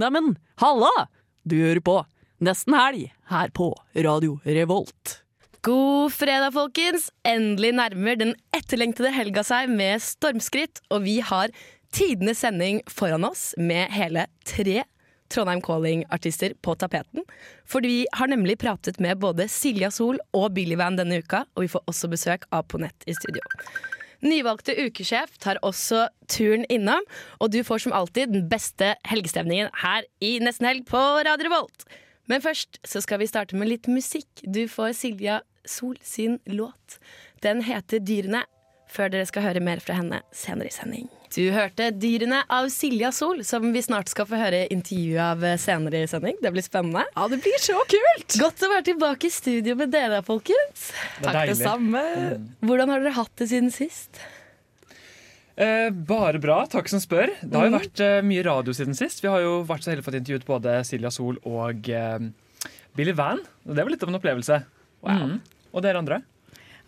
Neimen, halla! Du hører på Nesten Helg her på Radio Revolt. God fredag, folkens! Endelig nærmer den etterlengtede helga seg med stormskritt, og vi har tidenes sending foran oss med hele tre Trondheim Calling-artister på tapeten. For vi har nemlig pratet med både Silja Sol og Billy Van denne uka, og vi får også besøk av Ponett i studio. Nyvalgte ukesjef tar også turen innom, og du får som alltid den beste helgestemningen her i Nesten Helg på Radio Revolt. Men først så skal vi starte med litt musikk. Du får Silja Sol sin låt. Den heter Dyrene, før dere skal høre mer fra henne senere i sending. Du hørte 'Dyrene' av Silja Sol, som vi snart skal få høre intervju av senere i sending. Det blir spennende. Ja, det blir så kult! Godt å være tilbake i studio med dere, folkens. Det Takk, deilig. samme. Hvordan har dere hatt det siden sist? Eh, bare bra, takk som spør. Det har jo vært eh, mye radio siden sist. Vi har jo vært så heldige fått intervjuet både Silja Sol og eh, Billy Van. Og det var litt av en opplevelse. Mm. Og dere andre?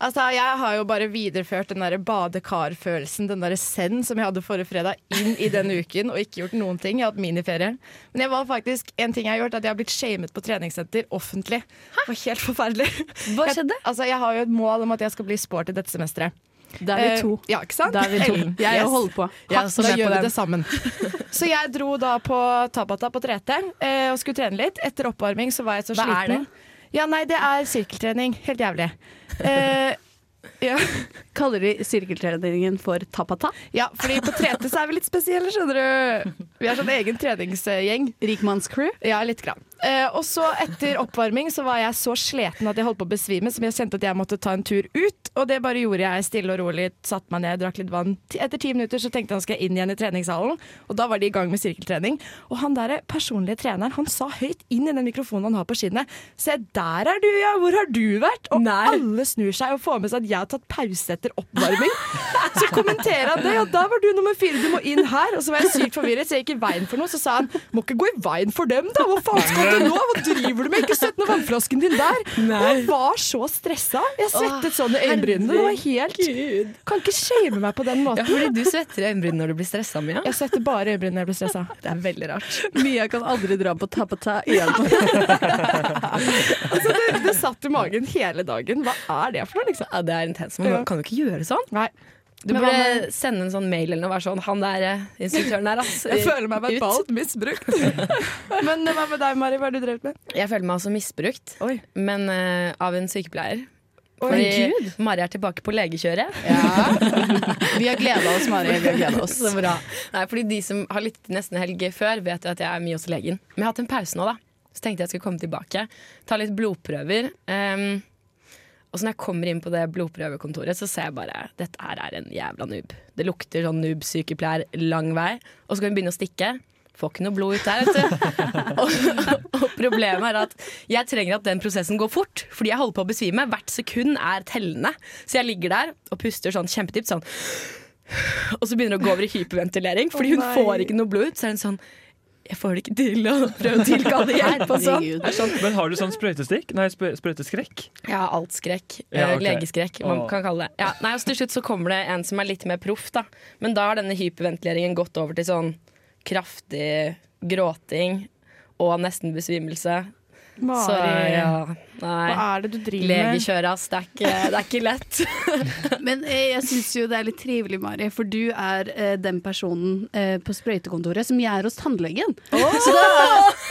Altså, Jeg har jo bare videreført den der badekarfølelsen, den der send som jeg hadde forrige fredag, inn i denne uken, og ikke gjort noen ting. Jeg har hatt miniferie. Men jeg var faktisk, en ting jeg har gjort, at jeg har blitt shamet på treningssenter offentlig. Det var helt forferdelig. Hva Jeg, skjedde? altså, jeg har jo et mål om at jeg skal bli sporty dette semesteret. Da er vi to. Eh, ja, ikke sant? Da er vi to. Jeg Yes. holder på. Ja, så da gjør vi det sammen. Så jeg dro da på Tabata på 3T eh, og skulle trene litt. Etter oppvarming så var jeg så Hva er det? Ja, nei, det er sirkeltrening. Helt jævlig. Eh, ja. Kaller de sirkeltreningen for tapata? ja, fordi på 3T så er vi litt spesielle, skjønner du. Vi har sånn egen treningsgjeng. Rikmannscrew? Ja, litt grann. Eh, og så etter oppvarming så var jeg så sliten at jeg holdt på å besvime, som jeg kjente at jeg måtte ta en tur ut. Og det bare gjorde jeg stille og rolig. Satt meg ned, drakk litt vann. Etter ti minutter så tenkte han skal inn igjen i treningssalen, og da var de i gang med sirkeltrening. Og han der personlige treneren, han sa høyt inn i den mikrofonen han har på skinnet Se, der er du, ja! Hvor har du vært? Og alle snur seg og får med seg at jeg har tatt pause etter oppvarming. Så kommenterer han det, og da var du nummer fire, du må inn her. Og så var jeg sykt forvirret, så jeg gikk i veien for noe. Så sa han må ikke gå i veien for dem, da! Hva faen skal du nå? Hva driver du med? Ikke sett noe vannflasken din der! Nei. jeg var så stressa. Jeg svettet sånn i øyenbrynene. Det var helt Kan ikke shame meg på den Ja, måten. fordi du svetter i øyenbrynene når du blir stressa, Mia. Jeg svetter bare i øyenbrynene når jeg blir stressa. Det er veldig rart. Mia kan aldri dra på tapata igjen. Altså, det, det satt i magen hele dagen. Hva er det for noe, liksom? Ja, det er intenst. Man kan jo ikke gjøre sånn. Nei. Du burde med- sende en sånn mail eller noe være sånn Han der eh, instruktøren der, ass. Jeg føler meg verbalt misbrukt. Men hva med deg, Mari? Hva har du drevet med? Jeg føler meg altså misbrukt, Oi. men uh, av en sykepleier. Oi, Fordi Mari er tilbake på legekjøret. Vi har gleda oss, Mari. Vi har gledet oss. Så bra. Nei, fordi De som har lyttet Nesten Helg før, vet jo at jeg er mye hos legen. Men jeg har hatt en pause nå, da. Så tenkte jeg skulle komme tilbake. Ta litt blodprøver. Ehm, og så når jeg kommer inn på det blodprøvekontoret, så ser jeg bare dette her er en jævla noob. Det lukter sånn noob-sykepleier lang vei. Og så kan hun begynne å stikke. Får ikke noe blod ut der, vet du. og, og problemet er at jeg trenger at den prosessen går fort, fordi jeg holder på å besvime. Hvert sekund er tellende. Så jeg ligger der og puster sånn kjempedypt sånn. Og så begynner det å gå over i hyperventilering, fordi hun oh, får ikke noe blod ut. Så er hun sånn Jeg får det ikke til å prøve å tilkalle hjelp og sånn. Sånn. Men har du sånn sprøytestikk? Nei, sprøyteskrekk? Ja, har alt skrekk. Ja, okay. Legeskrekk, man kan kalle det. Ja, nei, og så til slutt så kommer det en som er litt mer proff, da. Men da har denne hyperventileringen gått over til sånn kraftig gråting og nesten besvimelse. Mari, Så ja, nei. hva er det du driver med? Legekjøret, ass. Det er ikke, det er ikke lett. Men eh, jeg syns jo det er litt trivelig, Mari, for du er eh, den personen eh, på sprøytekontoret som jeg er hos tannlegen. Så da,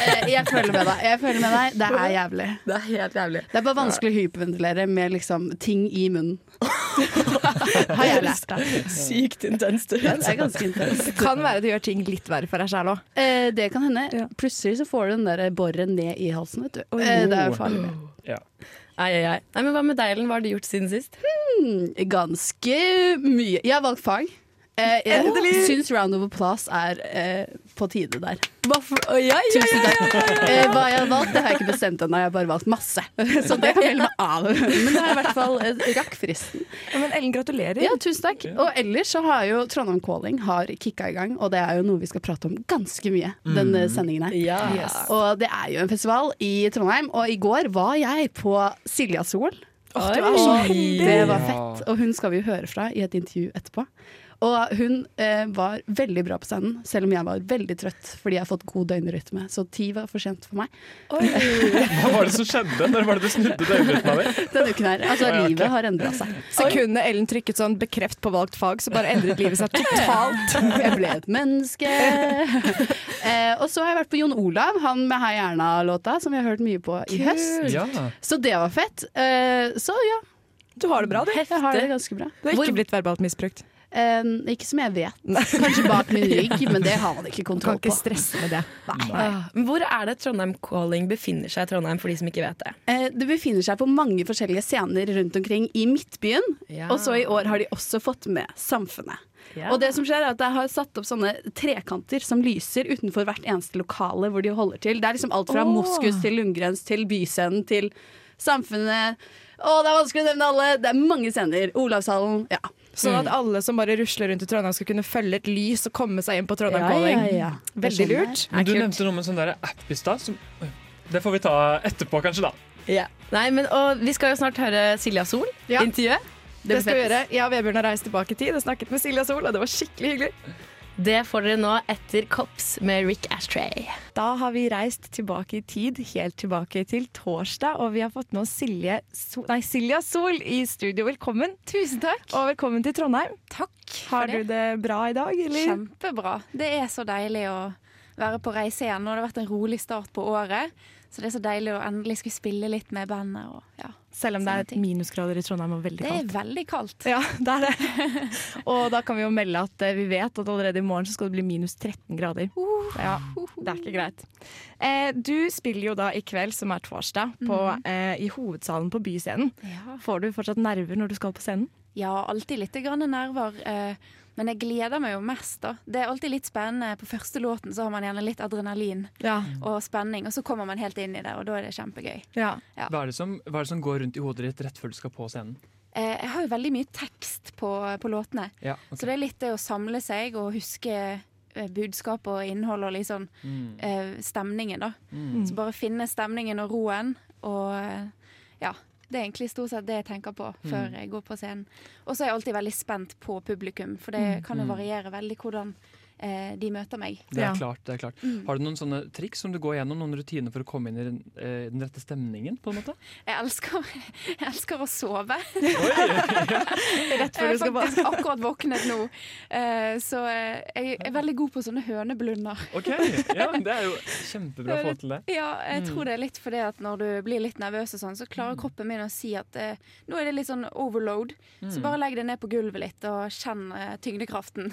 eh, jeg føler med deg. Jeg føler med deg. Det er jævlig. Det er helt jævlig. Det er bare vanskelig å hyperventilere med liksom ting i munnen. Har jeg lært deg. Sykt intenst. Det er ganske intenst. Det kan være du gjør ting litt verre for deg sjæl òg. Eh, det kan hende. Ja. Plutselig så får du den der boret ned i halsen, vet du. Det er farlig. Ja. Ai, ai, ai. Nei, men hva med deg, Ellen? Hva har du gjort siden sist? Hmm, ganske mye. Jeg har valgt fag. Eh, jeg syns round of applause er eh, på tide der. For oh, ja, ja, Tusen takk. Eh, hva jeg har valgt, det har jeg ikke bestemt ennå. Jeg har bare valgt masse. Så det kan melde meg av. Men det har i hvert fall eh, rakk fristen. Ja, men Ellen, gratulerer. Ja, tusen takk. Og ellers så har jo Trondheim Calling har kicka i gang, og det er jo noe vi skal prate om ganske mye denne sendingen her. Ja. Yes. Og det er jo en festival i Trondheim, og i går var jeg på Silja Sol. Oh, det, var det var fett, og hun skal vi jo høre fra i et intervju etterpå. Og hun eh, var veldig bra på scenen, selv om jeg var veldig trøtt fordi jeg har fått god døgnrytme. Så ti var for sent for meg Hva var det som skjedde? Når var det du snudde døgnrytmen din? denne uken her. Altså, livet har endra seg. Sekundet Ellen trykket sånn 'bekreft på valgt fag', så bare endret livet seg totalt. Jeg ble et menneske. eh, og så har jeg vært på Jon Olav, han med Hei Erna-låta, som vi har hørt mye på i høst. Ja. Så det var fett. Eh, så ja, Du har det bra, du. jeg har det ganske bra. Du har Hvor- ikke blitt verbalt misbrukt. Eh, ikke som jeg vet. Kanskje bak min rygg, men det har man ikke Du kan kontroll ikke på. stresse med det. Nei. Nei. Hvor er det Trondheim Calling befinner seg i Trondheim, for de som ikke vet det? Eh, det befinner seg på mange forskjellige scener rundt omkring i Midtbyen. Ja. Og så i år har de også fått med Samfunnet. Og det som skjer er at Jeg har satt opp sånne trekanter som lyser utenfor hvert eneste lokale hvor de holder til. Det er liksom alt fra oh. Moskus til Lundgrens til Byscenen til Samfunnet. Å, det er vanskelig å nevne alle! Det er mange scener. Olavshallen. Ja. Sånn at alle som bare rusler rundt i Trondheim skal kunne følge et lys og komme seg inn på Trondheim Calling. ja, ja. Det Veldig lurt. Men du nevnte noe med en sånn der app i stad. Det får vi ta etterpå, kanskje. da Nei, men og Vi skal jo snart høre Silja Sol Ja. intervjue. Det skal vi gjøre. Jeg og Vebjørn har reist tilbake i tid og snakket med Silja Sol, og det var skikkelig hyggelig. Det får dere nå etter Kops med Rick Ashtray. Da har vi reist tilbake i tid, helt tilbake til torsdag, og vi har fått med oss Silje Sol, nei, Silja Sol i studio. Velkommen. Tusen takk. Og velkommen til Trondheim. Takk Har du det. det bra i dag, eller? Kjempebra. Det er så deilig å være på reise igjen. Nå har det vært en rolig start på året, så det er så deilig å endelig skulle spille litt med bandet. Og, ja. Selv om det er ting. minusgrader i Trondheim og veldig kaldt? Det er veldig kaldt. Ja, det er det. Og da kan vi jo melde at eh, vi vet at allerede i morgen så skal det bli minus 13 grader. Ja, det er ikke greit. Eh, du spiller jo da i kveld, som er torsdag, på, eh, i hovedsalen på Byscenen. Ja. Får du fortsatt nerver når du skal på scenen? Ja, alltid litt grann nerver. Eh, men jeg gleder meg jo mest, da. Det er alltid litt spennende. På første låten så har man gjerne litt adrenalin Ja. og spenning, og så kommer man helt inn i det, og da er det kjempegøy. ja. Ja. Hva er, det som, hva er det som går rundt i hodet ditt rett før du skal på scenen? Eh, jeg har jo veldig mye tekst på, på låtene, Ja, ok. så det er litt det å samle seg og huske eh, budskap og innhold og litt sånn Mm. eh, stemningen, da. Mm. Så bare finne stemningen og roen. Og eh, ja, det er egentlig stort sett det jeg tenker på før Mm. jeg går på scenen. Og så er jeg alltid veldig spent på publikum, for det kan jo Mm. variere veldig hvordan eh, de møter meg. Det er Ja. klart. det er klart. Mm. Har du noen sånne triks som du går gjennom, noen rutiner for å komme inn i den, eh, den rette stemningen? på en måte? Jeg elsker, jeg elsker å sove. Rett før Jeg du skal har på faktisk akkurat våknet nå, eh, så jeg er veldig god på sånne høneblunder. Ok, ja, Det er jo kjempebra å få til det. Ja, jeg Mm. tror det er litt fordi at når du blir litt nervøs og sånn, så klarer kroppen min å si at nå er det litt sånn overload. Så Mm. bare legg det ned på gulvet litt og kjenn tyngdekraften.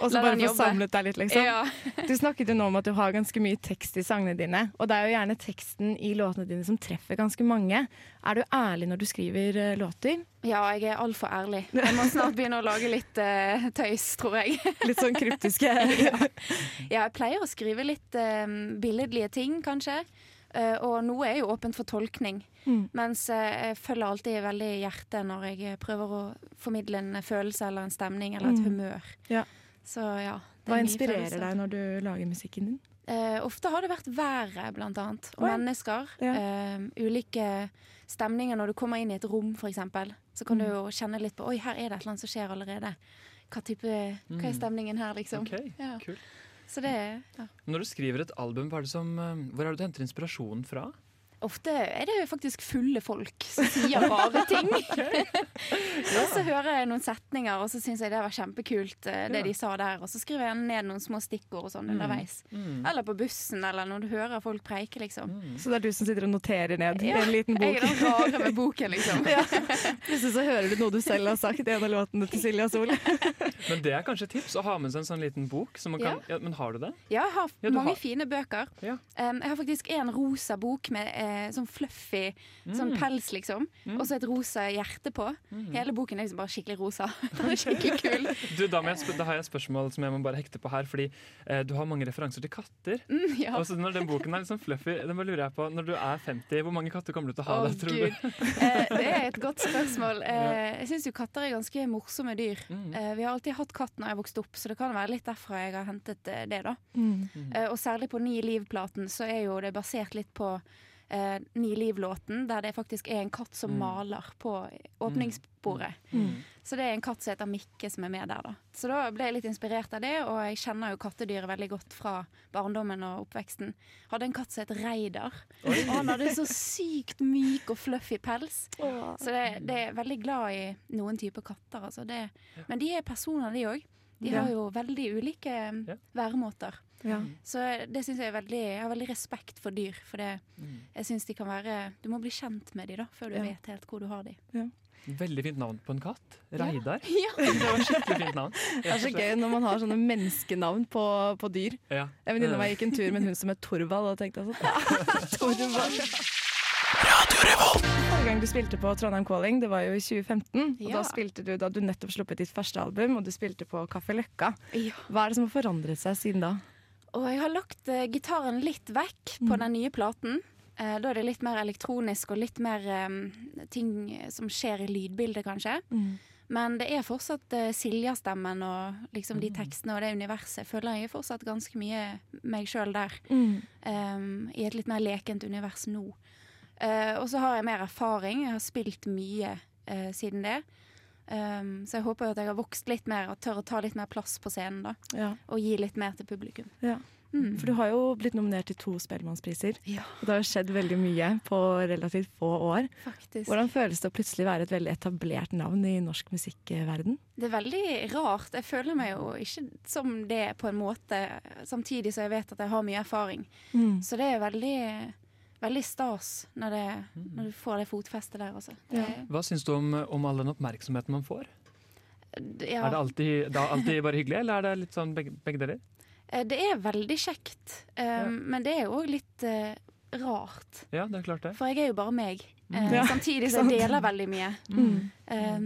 Og så bare få samlet deg litt, liksom. Ja. Du snakket jo nå om at du har ganske mye tekst i sangene dine. Og det er jo gjerne teksten i låtene dine som treffer ganske mange. Er du ærlig når du skriver eh, låter? ja, jeg er altfor ærlig. Jeg må snart begynne å lage litt uh, tøys, tror jeg. Litt sånn kryptiske? Ja, jeg pleier å skrive litt uh, billedlige ting, kanskje. Uh, og noe er jo åpent for tolkning. Mm. Mens jeg følger alltid veldig hjertet når jeg prøver å formidle en følelse eller en stemning eller et Mm. humør. Ja. Så ja. Hva er inspirerer følelser. deg når du lager musikken din? Uh, ofte har det vært været, blant annet. Og Oi. mennesker. Ja. Uh, ulike stemninger når du kommer inn i et rom, f.eks. Så kan du Mm. jo kjenne litt på Oi, her er det et eller annet som skjer allerede. Hva, type, hva er Mm. stemningen her, liksom? Ok, Ja. cool. Så det ja. Når du skriver et album, hva er det som, eh, hvor er det du henter inspirasjon fra? Ofte er det faktisk fulle folk som sier rare ting. og så hører jeg noen setninger, og så syns jeg det var kjempekult, eh, det Ja. de sa der. Og så skriver jeg ned noen små stikkord og sånn Mm. underveis. Mm. Eller på bussen, eller når du hører folk preike, liksom. Mm. Så det er du som sitter og noterer ned i Ja, en liten Jeg er den rare med boken, liksom. Ja. Plutselig så hører du noe du selv har sagt i en av låtene til Silja Sol. Men det er kanskje et tips å ha med seg en sånn liten bok. Som man kan, ja. men har du det? Ja, jeg har Ja, mange har- fine bøker. Ja. Um, jeg har faktisk en rosa bok med eh, sånn fluffy sånn Mm. pels, liksom. Mm. Og så et rosa hjerte på. Mm. Hele boken er liksom bare skikkelig rosa. Den er skikkelig kul. Du, da, må jeg, da har jeg et spørsmål som jeg må bare hekte på her. Fordi eh, du har mange referanser til katter. Mm, ja. Og så når den boken er sånn fluffy, den bare lurer jeg på Når du er 50, hvor mange katter kommer du til å ha oh, da, tror Gud. du? Eh, det er et godt spørsmål. Eh, jeg syns jo katter er ganske morsomme dyr. Mm. Eh, vi har alltid hatt katt når jeg vokste opp, så det kan være litt derfra jeg har hentet eh, det. da. Mm. Eh, og særlig på Ni liv-platen så er jo det basert litt på eh, Ni liv-låten, der det faktisk er en katt som Mm. maler på åpningsbordet. Så det er en katt som heter Mikke som er med der, da. Så da ble jeg litt inspirert av det, og jeg kjenner jo kattedyret veldig godt fra barndommen og oppveksten. Hadde en katt som het Reidar. Og han hadde så sykt myk og fluffy pels. Så det, det er veldig glad i noen typer katter, altså. Det, men de er personer, de òg. De har jo veldig ulike um, Ja. væremåter. Ja. Så det syns jeg er veldig Jeg har veldig respekt for dyr. For det, Mm. jeg synes de kan være Du må bli kjent med de da, før du Ja. vet helt hvor du har de. Veldig fint navn på en katt. Reidar. Ja. Det var skikkelig fint navn. Det er så gøy når man har sånne menneskenavn på, på dyr. Ja. En venninne av meg gikk en tur med en hund som het Torvald, og tenkte jeg sånn Torvald. Forrige gang du spilte på Trondheim Calling, det var jo i 2015. Og da spilte du da du nettopp sluppet ditt første album, og du spilte på Kaffe Løkka. Ja. Hva er det som har forandret seg siden da? Og jeg har lagt uh, gitaren litt vekk på den nye platen. Uh, da er det litt mer elektronisk og litt mer um, ting som skjer i lydbildet, kanskje. Men det er fortsatt uh, Silja-stemmen og liksom de tekstene og det universet. Jeg føler jeg er fortsatt ganske mye meg sjøl der. Um, I et litt mer lekent univers nå. Eh, og så har jeg mer erfaring. Jeg har spilt mye eh, siden det. Um, så jeg håper jo at jeg har vokst litt mer og tør å ta litt mer plass på scenen. da Ja. Og gi litt mer til publikum. Ja. Mm. For du har jo blitt nominert til to Spellemannspriser. Ja, Og det har jo skjedd veldig mye på relativt få år. faktisk. Hvordan føles det å plutselig være et veldig etablert navn i norsk musikkverden? Det er veldig rart. Jeg føler meg jo ikke som det på en måte, samtidig som jeg vet at jeg har mye erfaring. Så det er veldig, veldig stas når, det, når du får det fotfestet der, altså. Ja. Hva syns du om, om all den oppmerksomheten man får? ja. Er det alltid, det er alltid bare hyggelig, eller er det litt sånn begge, begge deler? Eh, Det er veldig kjekt, eh, men det er jo òg litt uh, rart. Ja, det er klart det. For jeg er jo bare meg. Eh, Ja, samtidig som jeg deler veldig mye. Eh,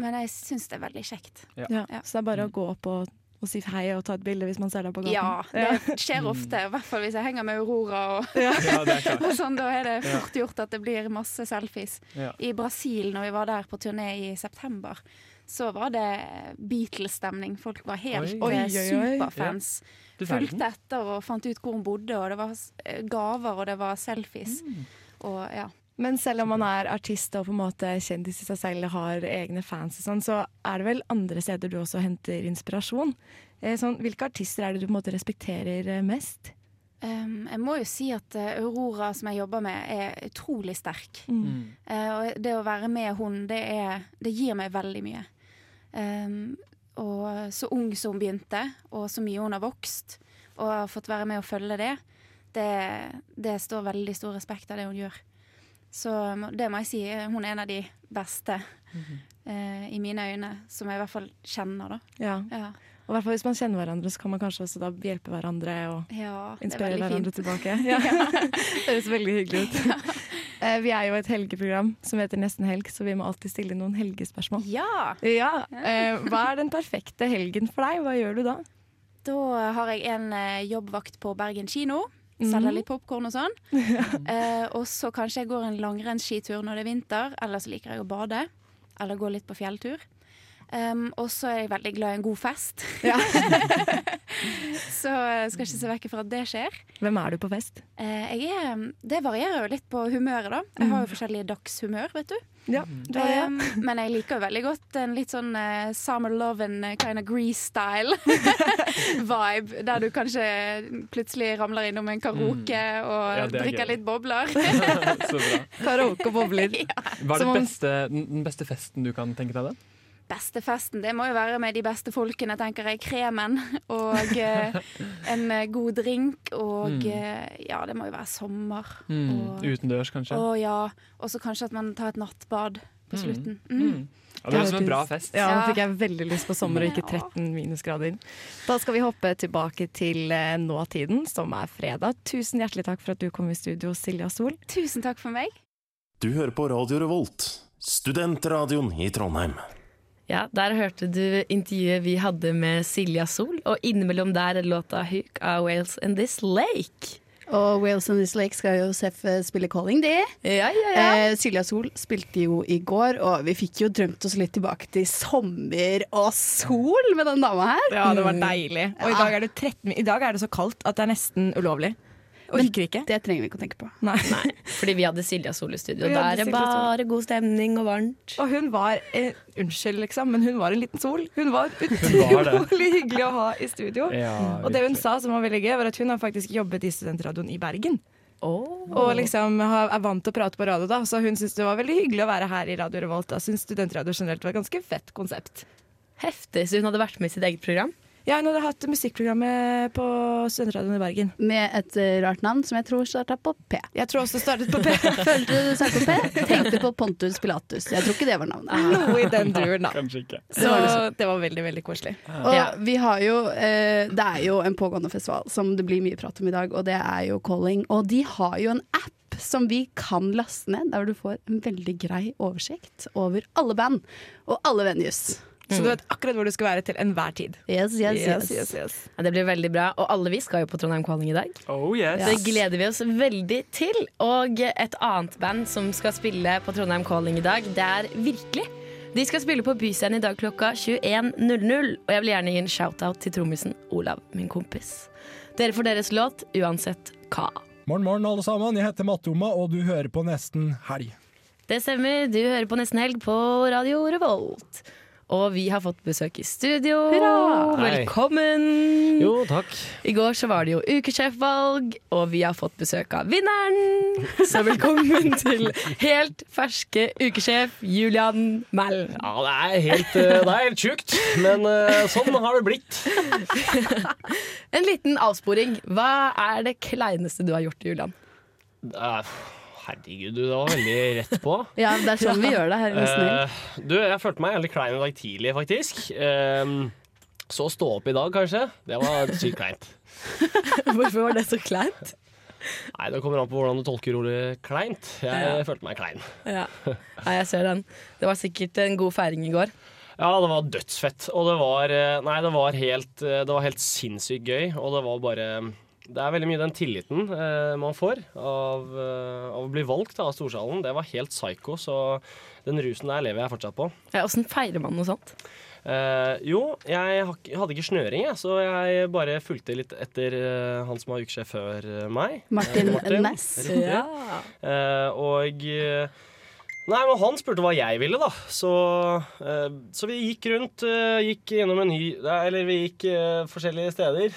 men jeg syns det er veldig kjekt. Ja. Ja. Så det er bare å gå opp og, og si hei og ta et bilde hvis man ser deg på gaten? Ja, det skjer ofte. I hvert fall hvis jeg henger med Aurora og, Ja, er og sånn. Da er det fort gjort at det blir masse selfies. Ja. I Brasil, når vi var der på turné i september, så var det Beatles-stemning. Folk var helt Oi. eh, Oi, oi, oi. superfans. Ja. Fulgte etter og fant ut hvor hun bodde, og det var eh, gaver, og det var selfies. Mm. Og ja. Men selv om man er artist og på en måte kjendis i seg selv og har egne fans, og sånn, så er det vel andre steder du også henter inspirasjon. Eh, Sånn, hvilke artister er det du på en måte respekterer eh, mest? Um, jeg må jo si at eh, Aurora, som jeg jobber med, er utrolig sterk. Mm. Uh, og det å være med hun, det, er, det gir meg veldig mye. Um, og så ung som hun begynte, og så mye hun har vokst, og har fått være med og følge det, det, det står veldig stor respekt av det hun gjør. Så det må jeg si, hun er en av de beste eh, i mine øyne, som jeg i hvert fall kjenner, da. Ja. Ja, Og i hvert fall hvis man kjenner hverandre, så kan man kanskje også da hjelpe hverandre og ja er inspirere hverandre fint. tilbake. Ja. det høres veldig hyggelig ut. Eh, Vi er jo et helgeprogram som heter Nesten helg, så vi må alltid stille noen helgespørsmål. Ja! Ja, eh, Hva er den perfekte helgen for deg? Hva gjør du da? Da har jeg en eh, jobbvakt på Bergen kino. Mhm. Selger litt popkorn og sånn. Eh, og så kanskje jeg går en langrennsskitur når det er vinter. Eller så liker jeg å bade. Eller gå litt på fjelltur. Um, og så er jeg veldig glad i en god fest. Ja. så jeg skal ikke se vekk fra at det skjer. Hvem er du på fest? Uh, jeg er, det varierer jo litt på humøret, da. Jeg har jo forskjellige dagshumør, vet du. Ja, det det. Um, men jeg liker jo veldig godt en litt sånn uh, summer love and eh, kind of grease-style vibe. Der du kanskje plutselig ramler innom en karaoke og Mm. Ja, er drikker gøy. litt bobler. Så bra. Karaoke og bobler. Hva er beste, den beste festen du kan tenke deg? da? Beste festen, det må jo være med de beste folkene, tenker jeg. Kremen og eh, en eh, god drink og Mm. eh, ja, det må jo være sommer. Mm. Og, Utendørs, kanskje? å ja. Og så kanskje at man tar et nattbad på Mm. slutten. Mm. Mm. Ja, det høres ut som en bra fest. Ja, nå fikk jeg veldig lyst på sommer og ikke 13 minusgrader. Da skal vi hoppe tilbake til eh, nåtiden, som er fredag. Tusen hjertelig takk for at du kom i studio, Silja Sol. Tusen takk for meg. Du hører på Radio Revolt, studentradioen i Trondheim. Ja, Der hørte du intervjuet vi hadde med Silja Sol, og innimellom der er låta 'Hook' av Wales and This Lake. Og Wales and This Lake skal jo Seff eh, spille calling, det. Ja, ja, ja. Eh, Silja Sol spilte jo i går, og vi fikk jo drømt oss litt tilbake til sommer og sol med den dama her. Ja, det var deilig. Og i dag er det, 13, i dag er det så kaldt at det er nesten ulovlig. Orker ikke. Det trenger vi ikke å tenke på. Nei. Fordi vi hadde Silja Sol i studio. Der er det bare god stemning og varmt. Og hun var eh, Unnskyld, liksom, men hun var en liten sol. Hun var var utrolig hyggelig å ha i studio. Ja, Og det hun sa som var veldig gøy, var at hun har faktisk jobbet i studentradioen i Bergen. Oh. Og liksom er vant til å prate på radio, da. Så hun syntes det var veldig hyggelig å være her i Radio Revolt. Da syns studentradio generelt var et ganske fett konsept. Heftig. Så hun hadde vært med i sitt eget program? Ja, hun hadde hatt musikkprogrammet på studentradioen i Bergen. Med et eh, rart navn som jeg tror starta på P. Jeg tror også det startet på P. Følte du startet på P? Tenkte på Pontus Pilatus. Jeg tror ikke det var navnet. Noe i den duren, da. Kanskje ikke. Så det var veldig, veldig koselig. Og Ja. vi har jo eh, Det er jo en pågående festival som det blir mye prat om i dag, og det er jo Calling. Og de har jo en app som vi kan laste ned, der du får en veldig grei oversikt over alle band og alle venues. Så du vet akkurat hvor du skal være til enhver tid. Yes, yes, yes. yes, yes. Ja, det blir veldig bra. Og alle vi skal jo på Trondheim Calling i dag. Oh yes. Det gleder vi oss veldig til. Og et annet band som skal spille på Trondheim Calling i dag, det er Virkelig. De skal spille på Byscenen i dag klokka 21.00. Og jeg vil gjerne gi en shout-out til trommisen Olav, min kompis. Dere får deres låt uansett hva. Morgen, morgen, alle sammen. Jeg heter Mattoma, og du hører på Nesten Helg. Det stemmer, du hører på Nesten Helg på Radio Revolt. Og vi har fått besøk i studio. Hurra! Velkommen! Jo, takk. I går så var det jo ukesjefvalg, og vi har fått besøk av vinneren. Så velkommen til helt ferske ukesjef Julian Mæhl. Ja, det er helt, eh, det er helt sjukt, men eh, sånn har det blitt. En liten avsporing. Hva er det kleineste du har gjort, Julian? Eh, Herregud, du, det var veldig rett på. Ja, det er sånn vi gjør det her Eh, du, jeg følte meg jævlig klein i dag tidlig, faktisk. Eh, så stå opp i dag, kanskje. Det var sykt kleint. Hvorfor var det så kleint? Nei, Det kommer an på hvordan du tolker ordet kleint. Jeg Ja. følte meg klein. Ja. ja, jeg ser den. Det var sikkert en god feiring i går. Ja, det var dødsfett. Og det var eh, Nei, det var helt, eh, det var helt sinnssykt gøy. Og det var bare Det er veldig mye den tilliten eh, man får av, eh, av å bli valgt da, av Storsalen. Det var helt psycho, så den rusen der lever jeg fortsatt på. Ja, feirer man noe sånt? Eh, jo, jeg hadde ikke snøring, jeg, så jeg bare fulgte litt etter eh, han som var ukesjef før eh, meg. Martin Eh, Næss. Ja. Eh, og eh, Nei, men han spurte hva jeg ville, da. Så, eh, så vi gikk rundt. eh, gikk gjennom en ny Eller vi gikk eh, forskjellige steder.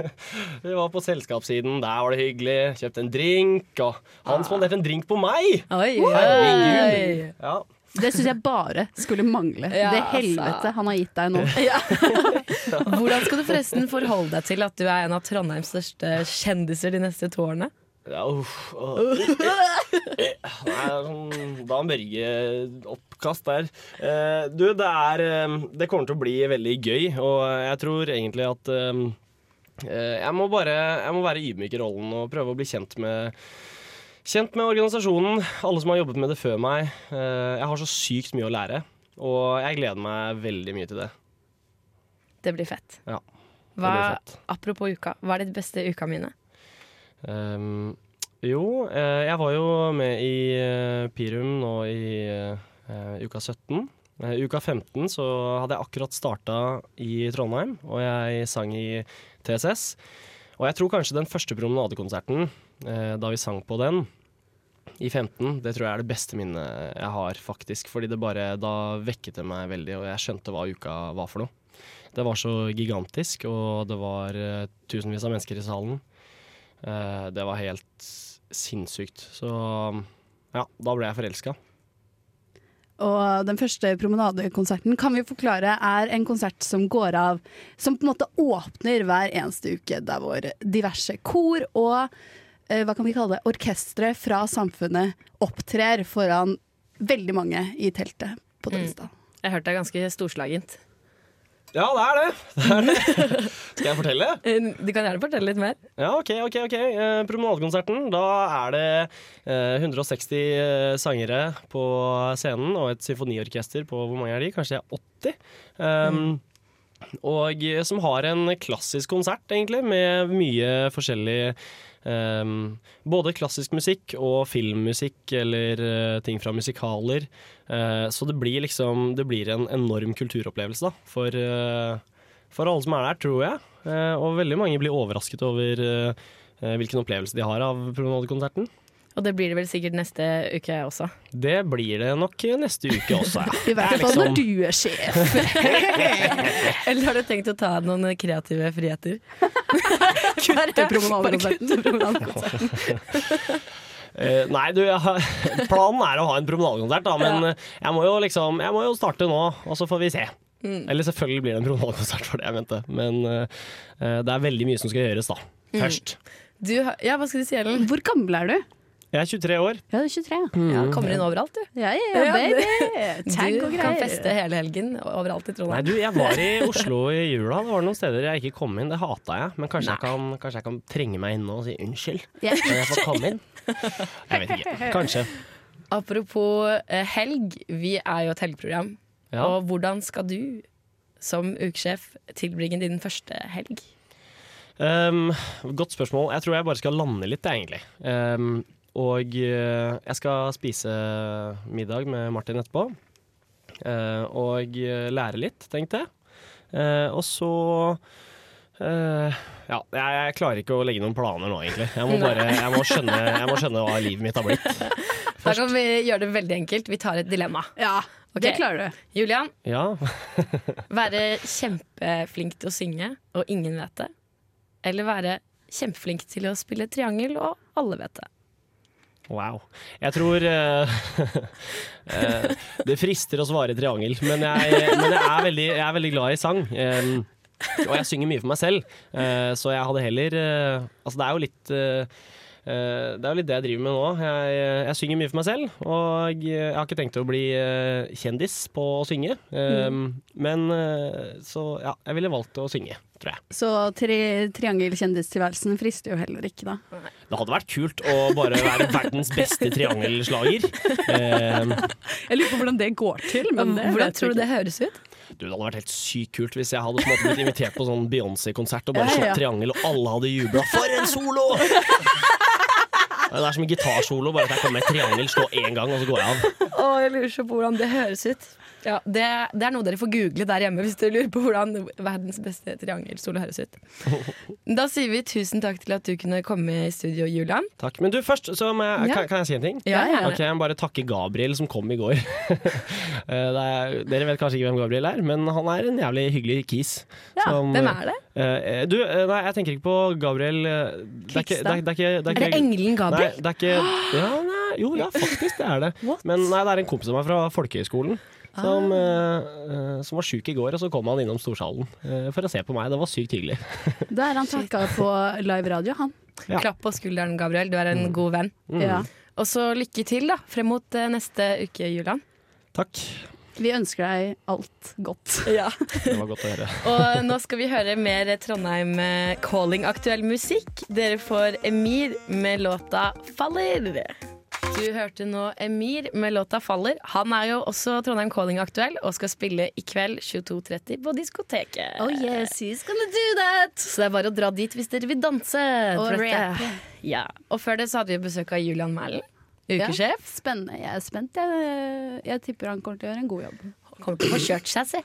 vi var på selskapssiden. Der var det hyggelig. Kjøpte en drink. Og han spanderte en drink på meg! Oi, Herregud. Ja. Det syns jeg bare skulle mangle. Ja, det altså. helvete han har gitt deg nå. Hvordan skal du forresten forholde deg til at du er en av Trondheims største kjendiser de neste to årene? Ja, uff. Åh. Nei, det er sånn Dan Børge-oppkast der. Eh, du, det er eh, Det kommer til å bli veldig gøy, og jeg tror egentlig at eh, jeg må bare Jeg må være ydmyk i rollen og prøve å bli kjent med Kjent med organisasjonen, alle som har jobbet med det før meg. Jeg har så sykt mye å lære, og jeg gleder meg veldig mye til det. Det blir fett. Ja, Hva, blir fett. apropos uka, hva er ditt beste uka mine? Ehm, jo, eh, jeg var jo med i eh, Pirum nå i eh, uka 17. Eh, uka 15 så hadde jeg akkurat starta i Trondheim, og jeg sang i TSS. Og jeg tror kanskje den første promenadekonserten, da vi sang på den, i 15, det tror jeg er det beste minnet jeg har, faktisk. Fordi det bare, da vekket det meg veldig, og jeg skjønte hva uka var for noe. Det var så gigantisk, og det var tusenvis av mennesker i salen. Det var helt sinnssykt. Så ja, da ble jeg forelska. Og den første promenadekonserten kan vi forklare er en konsert som går av Som på en måte åpner hver eneste uke, der hvor diverse kor og eh, hva kan vi kalle det, orkestre fra samfunnet opptrer foran veldig mange i teltet på Dønsdal. Jeg hørte det er ganske storslagent. Ja, det er det. det, er det. Skal jeg fortelle? Eh, Du kan gjerne fortelle litt mer. Ja, OK. ok, ok. Eh, promenadekonserten. Da er det eh, 160 eh, sangere på scenen og et symfoniorkester på hvor mange er de? Kanskje det er 80? Um, Og eh, som har en klassisk konsert, egentlig, med mye forskjellig Um, både klassisk musikk og filmmusikk eller uh, ting fra musikaler. Uh, så det blir liksom Det blir en enorm kulturopplevelse da, for, uh, for alle som er der, tror jeg. Og veldig mange blir overrasket over hvilken opplevelse de har av promenadekonserten. Og det blir det vel sikkert neste uke også. Det blir det nok neste uke også, ja. I hvert er fall når du er sjef. Eller har du tenkt å ta noen kreative friheter? Kutte promenadekonserten. Uh, nei, du, jeg har, planen er å ha en promenadekonsert, da, men ja. jeg, må jo liksom, jeg må jo starte nå, og så får vi se. Mm. Eller selvfølgelig blir det en promenadekonsert for det jeg mente, men eh, eh, det er veldig mye som skal gjøres da. Mm. Først. Du, ja, hva skal du si, Ellen? Hvor gammel er du? Jeg er 23 år. Ja, du er 23. Ja, kommer inn overalt, du. Ja, ja, ja, Ja, baby. Du Tag og kan feste hele helgen overalt i Nei, du, jeg var i Oslo i jula. Det var noen steder jeg ikke kom inn. Det hata jeg. Men kanskje, jeg kan, kanskje jeg kan trenge meg inn nå og si unnskyld. Ja. når jeg får komme inn? Jeg vet ikke. Kanskje. Apropos eh, helg, vi er jo et helgeprogram. Ja. Og hvordan skal du som ukesjef tilbringe din første helg? Um, godt spørsmål. Jeg tror jeg bare skal lande litt, egentlig. Um, og eh, jeg skal spise middag med Martin etterpå. Eh, og eh, lære litt, tenkte jeg. Eh, og så eh, Ja, jeg, jeg klarer ikke å legge noen planer nå, egentlig. Jeg må bare jeg må skjønne, jeg må skjønne hva livet mitt har blitt. Da kan vi gjøre det veldig enkelt. Vi tar et dilemma. Ja, okay. det klarer du. Julian, Ja. være kjempeflink til å synge, og ingen vet det. Eller være kjempeflink til å spille triangel, og alle vet det. Wow. Jeg tror uh, Det frister å svare triangel, men jeg, men jeg, er, veldig, jeg er veldig glad i sang. Um, og jeg synger mye for meg selv, uh, så jeg hadde heller Altså, det er jo litt det er jo litt det jeg driver med nå. Jeg, jeg synger mye for meg selv, og jeg har ikke tenkt å bli eh, kjendis på å synge. Mm. Men eh, så ja, jeg ville valgt å synge, tror jeg. Så tri triangelkjendistilværelsen frister jo heller ikke, da. Det hadde vært kult å bare være verdens beste triangelslager. Jeg lurer på hvordan det går til. Men det Hvordan tror du det høres ut? Du, Det hadde vært helt sykt kult hvis jeg hadde blitt invitert på sånn Beyoncé-konsert og bare Ja, ja. triangel, og alle hadde jubla. For en solo! Det er som en gitarsolo, bare at jeg kommer med et triangel, slå én gang, og så går jeg av. Å, jeg lurer så på hvordan det høres ut. Ja, det, det er noe dere får google der hjemme hvis dere lurer på hvordan verdens beste triangelsolo høres ut. Da sier vi tusen takk til at du kunne komme i studio, Julian. Takk. Men du, først jeg, Ja. kan, kan jeg si en ting? Ja, gjerne. Ok, Jeg må bare takke Gabriel som kom i går. Eh, er, dere vet kanskje ikke hvem Gabriel er, men han er en jævlig hyggelig kis. Ja, som- hvem er det? Uh, du, nei, jeg tenker ikke på Gabriel eh, Det er ikke, det er, det er det Er det engelen Gabriel? Nei, det er ikke ja, nei, Jo, ja, faktisk, det er det. Men nei, det er en kompis av meg fra folkehøyskolen. Som, eh, eh, som var sjuk i går, og så kom han innom storsalen eh, for å se på meg. Det var sykt hyggelig. Da er han takka på live radio, han. Ja. Klapp på skulderen, Gabriel. Du er en god venn. Mm. Ja. Og så lykke til da, frem mot neste uke, Julian. Takk. Vi ønsker deg alt godt. Det var godt å høre. Og nå skal vi høre mer Trondheim eh, Calling-aktuell musikk. Dere får Emir med låta 'Faller'. Du hørte nå Emir med låta 'Faller'. Han er jo også Trondheim Calling-aktuell og skal spille i kveld 22.30 på diskoteket. Oh yes, he's gonna do that! Så det er bare å dra dit hvis dere vil danse. Og rappe. Ja. Og før det så hadde vi besøk av Julian Mælen, ukesjef. Spennende. Jeg er spent. Jeg, jeg tipper han kommer til å gjøre en god jobb. Kommer til å få kjørt seg, si.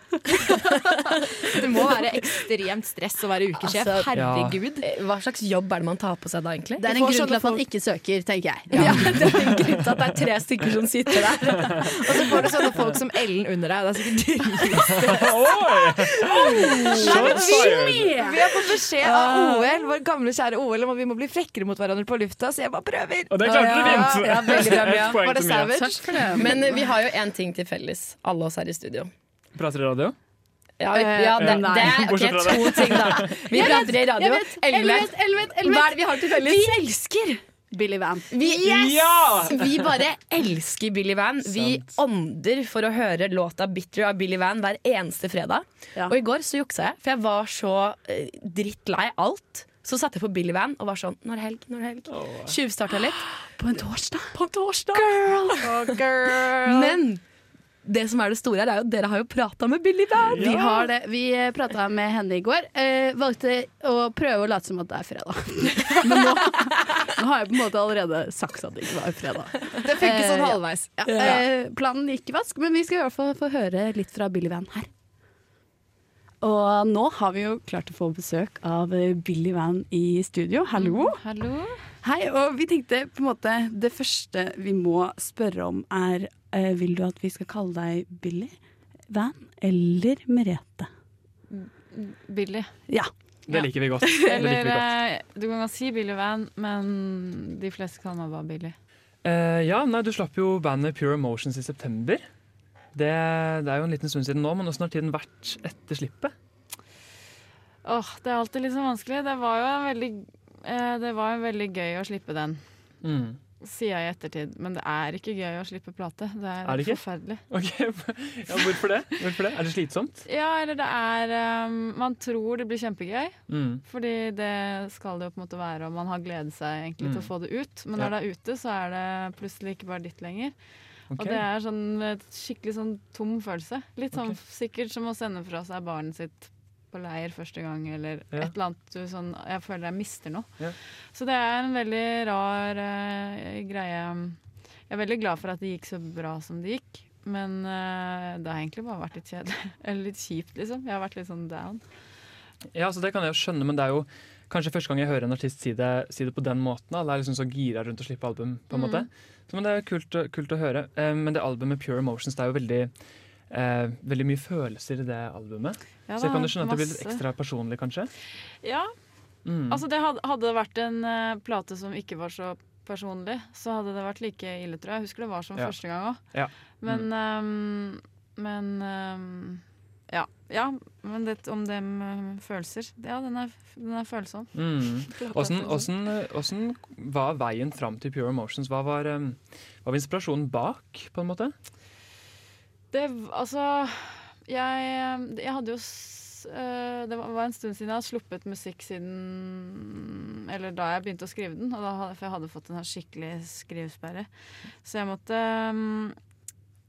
Det må være ekstremt stress å være ukesjef. Altså, Herregud. Eh, Hva slags jobb er det man tar på seg da, egentlig? Det er en grunn til at man ikke søker, tenker jeg. Ja, det er en grunn til at det er tre stykker som sitter der. Og så får du sånne folk som Ellen under deg. Det er sikkert Shots Vi har fått beskjed av OL, vår gamle kjære OL, om at vi må bli frekkere mot hverandre på lufta, så jeg bare prøver. Og det klarte du fint! Ja, veldig bra, Mia. Var det savage? Men vi har jo én ting til felles, alle oss her i studio. Prater i radio? Ja, vi, ja det, nei. det er okay, to ting, da. Vi prater i radio. Elvet. Hva er det vi har til felles? Vi elsker Billy Van. Vi, Ja! vi bare elsker Billy Van. Vi ånder for å høre låta 'Bitter' av Billy Van hver eneste fredag. Ja. Og i går så juksa jeg, for jeg var så eh, drittlei alt. Så satte jeg på Billy Van og var sånn Når er helg, Når er helg. Tjuvstarta litt. På en torsdag. På en torsdag. Men det som er det store her, er jo at dere har jo prata med Billy Van. Vi har det. Vi prata med henne i går. Eh, valgte å prøve å late som at det er fredag. Men nå, nå har jeg på en måte allerede sagt at det ikke var fredag. Det funker Eh, sånn ja. halvveis. Ja, eh, planen gikk i vask, men vi skal i hvert fall få høre litt fra Billy Van her. Og nå har vi jo klart å få besøk av eh, Billy Van i studio. Hallo. Hallo. Hei, og vi tenkte på en måte Det første vi må spørre om er eh, Vil du at vi skal kalle deg Billy Van eller Merete? Billy. Ja. Det liker vi godt. Eller vi godt. eh, du kan godt si Billy Van, men de fleste kaller meg bare Billy. Uh, ja, nei, Du slapp jo bandet Pure Emotions i september. Det, det er jo en liten stund siden nå, men åssen har tiden vært etter slippet? Åh, Det er alltid litt så vanskelig. Det var jo en veldig, eh, det var en veldig gøy å slippe den, Mm. Sier jeg i ettertid. Men det er ikke gøy å slippe plate. Det er, Er det forferdelig. Okay. ja, Hvorfor det? Hvorfor det? Er det slitsomt? Ja, eller det er um, Man tror det blir kjempegøy, Mm. fordi det skal det jo på en måte være, og man har gledet seg egentlig til Mm. å få det ut. Men Ja. når det er ute, så er det plutselig ikke bare ditt lenger. Okay. Og det er sånn skikkelig sånn tom følelse. Litt sånn okay. sikkert som å sende fra seg barnet sitt på leir første gang, eller Ja. et eller annet sånn Jeg føler jeg mister noe. Ja. Så det er en veldig rar uh, greie. Jeg er veldig glad for at det gikk så bra som det gikk. Men uh, det har egentlig bare vært litt kjedelig. Eller litt kjipt, liksom. Jeg har vært litt sånn down. Ja, så Det kan jeg jo skjønne, men det er jo kanskje første gang jeg hører en artist si det, si det på den måten. Det Alle er liksom så gira rundt å slippe album. på en Mm. måte. Så, men Det er kult, kult å høre. Eh, men det albumet Pure Emotions, det er jo veldig eh, veldig mye følelser i det albumet. Ja så jeg kan jo skjønne at det blir litt ekstra personlig, kanskje. Ja, Mm. altså det hadde, hadde det vært en uh, plate som ikke var så personlig, så hadde det vært like ille, tror jeg. Jeg husker det var som Ja. første gang òg. Ja. Men, Mm. ehm, men um, ja. ja. Men det, om det med følelser Ja, den er, den er følsom. Mm. Åssen, åssen var veien fram til Pure Emotions? Hva var, um, hva var inspirasjonen bak, på en måte? Det Altså, jeg, jeg hadde jo eh, Det var en stund siden jeg hadde sluppet musikk siden Eller da jeg begynte å skrive den, da for jeg hadde fått en sånn skikkelig skrivesperre. Så jeg måtte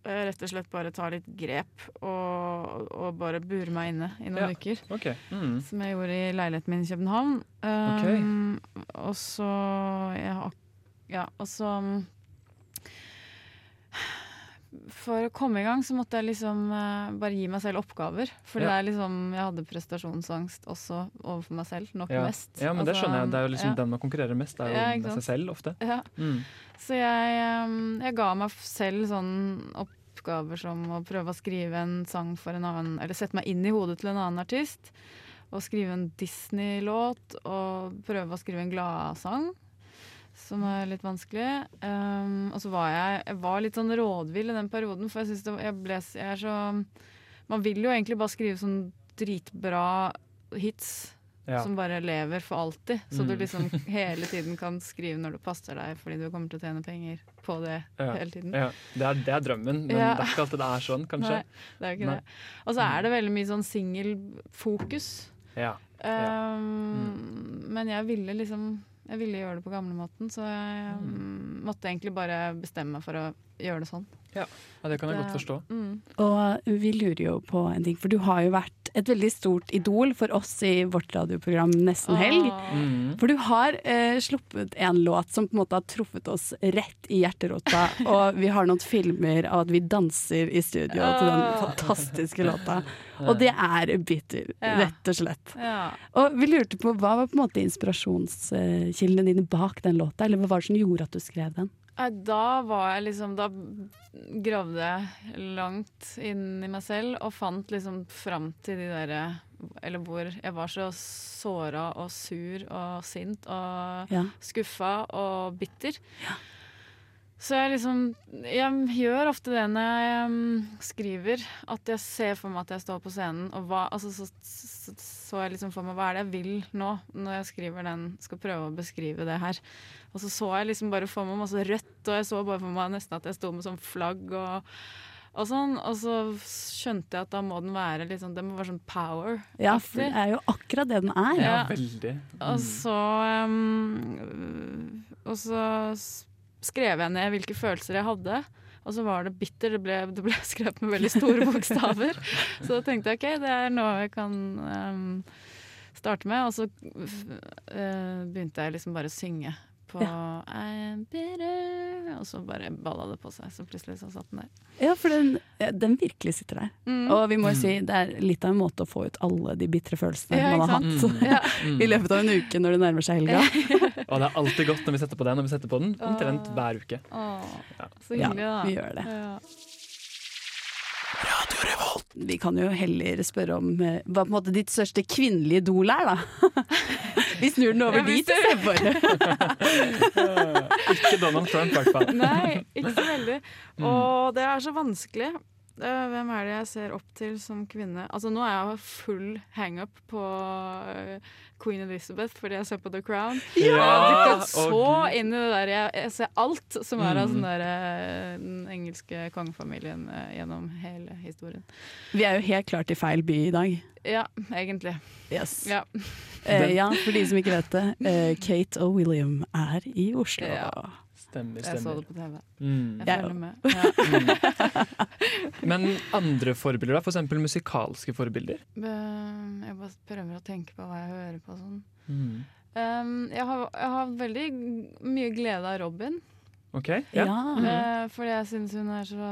eh, rett og slett bare ta litt grep og, og bare bure meg inne i noen Ja, uker. Okay. Mm. Som jeg gjorde i leiligheten min i København. Um, Og så ja, ja, og så mm, For å komme i gang så måtte jeg liksom uh, bare gi meg selv oppgaver. For Ja. det er liksom, jeg hadde prestasjonsangst også overfor meg selv, nok Ja. mest. ja, men det Altså, skjønner jeg. Det er jo liksom ja. den man konkurrerer mest. Det er jo med seg selv ofte. Ja. Mm. Så jeg, um, jeg ga meg selv sånn oppgaver som å prøve å skrive en sang for en annen Eller sette meg inn i hodet til en annen artist. Og skrive en Disney-låt og prøve å skrive en gladsang. Som er litt vanskelig. Um, og så var jeg, jeg var litt sånn rådvill i den perioden, for jeg syns det jeg ble jeg er så Man vil jo egentlig bare skrive sånn dritbra hits Ja. som bare lever for alltid. Så du Mm. liksom hele tiden kan skrive når det passer deg, fordi du kommer til å tjene penger på det Ja. hele tiden. Ja. Det, er, det er drømmen, men Ja. det er ikke alltid det er sånn, kanskje. Nei, det er jo ikke Nei. det. Og så er det veldig mye sånn singelfokus. Ja. Um, Men jeg ville liksom Jeg ville gjøre det på gamlemåten, så jeg mm. måtte egentlig bare bestemme meg for å gjøre det sånn. Ja, det kan jeg Det- godt forstå. Mm. Og vi lurer jo på en ting, for du har jo vært et veldig stort idol for oss i vårt radioprogram Nesten helg. Mm. For du har eh, sluppet en låt som på en måte har truffet oss rett i hjerterota, og vi har noen filmer av at vi danser i studio til den fantastiske låta. Og det er bitter, Ja. rett og slett. Ja. Og vi lurte på hva var på en måte inspirasjonskildene dine bak den låta, eller hva var det som gjorde at du skrev den? Da var jeg liksom Da gravde jeg langt inn i meg selv og fant liksom fram til de derre Eller hvor jeg var så såra og sur og sint og Ja. skuffa og bitter. Så jeg liksom Jeg gjør ofte det når jeg um, skriver, at jeg ser for meg at jeg står på scenen, og hva Altså så, så, så jeg liksom for meg hva er det jeg vil nå, når jeg skriver den, skal prøve å beskrive det her. Og så så jeg liksom bare for meg masse rødt, og jeg så bare for meg nesten at jeg sto med sånn flagg og, og sånn. Og så skjønte jeg at da må den være litt sånn Den må være sånn power. Ja, for det er jo akkurat det den er. Ja, Ja. veldig. Og Mm. så um, Og så skrev jeg ned hvilke følelser jeg hadde. Og så var det bitter. Det ble, det ble skrevet med veldig store bokstaver. så da tenkte jeg OK, det er noe jeg kan um, starte med. Og så uh, begynte jeg liksom bare å synge på I'm bitter, og så bare balla det på seg. Så plutselig så satt den der. Ja, for den, den virkelig sitter der. Mm. Og vi må jo si det er litt av en måte å få ut alle de bitre følelsene Ja, man har hatt. Mm. i løpet av en uke når det nærmer seg helga. Og det er alltid godt når vi setter på den, og vi setter på den omtrent hver uke. Åh, Ja. så hyggelig, da. vi gjør det. Ja. Vi kan jo heller spørre om eh, hva på en måte ditt største kvinnelige idol er, da. Vi snur den over Ja, dit istedenfor. Ikke Donald Trump, i hvert fall. Nei, ikke så veldig. Mm. Og det er så vanskelig. Eh, Hvem er det jeg ser opp til som kvinne? Altså Nå er jeg full hangup på eh, Queen Elizabeth fordi jeg ser på The Crown. Ja! Jeg har dykket så inn i det der. Jeg, jeg ser alt som er av Mm. sånn der, eh, den engelske kongefamilien gjennom hele historien. Vi er jo helt klart i feil by i dag. Ja, egentlig. Yes. Ja. Eh, ja, for de som ikke vet det. eh, Kate og William er i Oslo. Ja. Stemmer, Jeg så det på TV. Mm. Jeg Jeg følger med. Ja. Men andre forbilder, da? For eksempel musikalske forbilder? Jeg bare prøver å tenke på hva jeg hører på sånn. Mm. Um, jeg, har, jeg har veldig mye glede av Robin. OK? Ja. Ja. Mm. eh, fordi jeg syns hun er så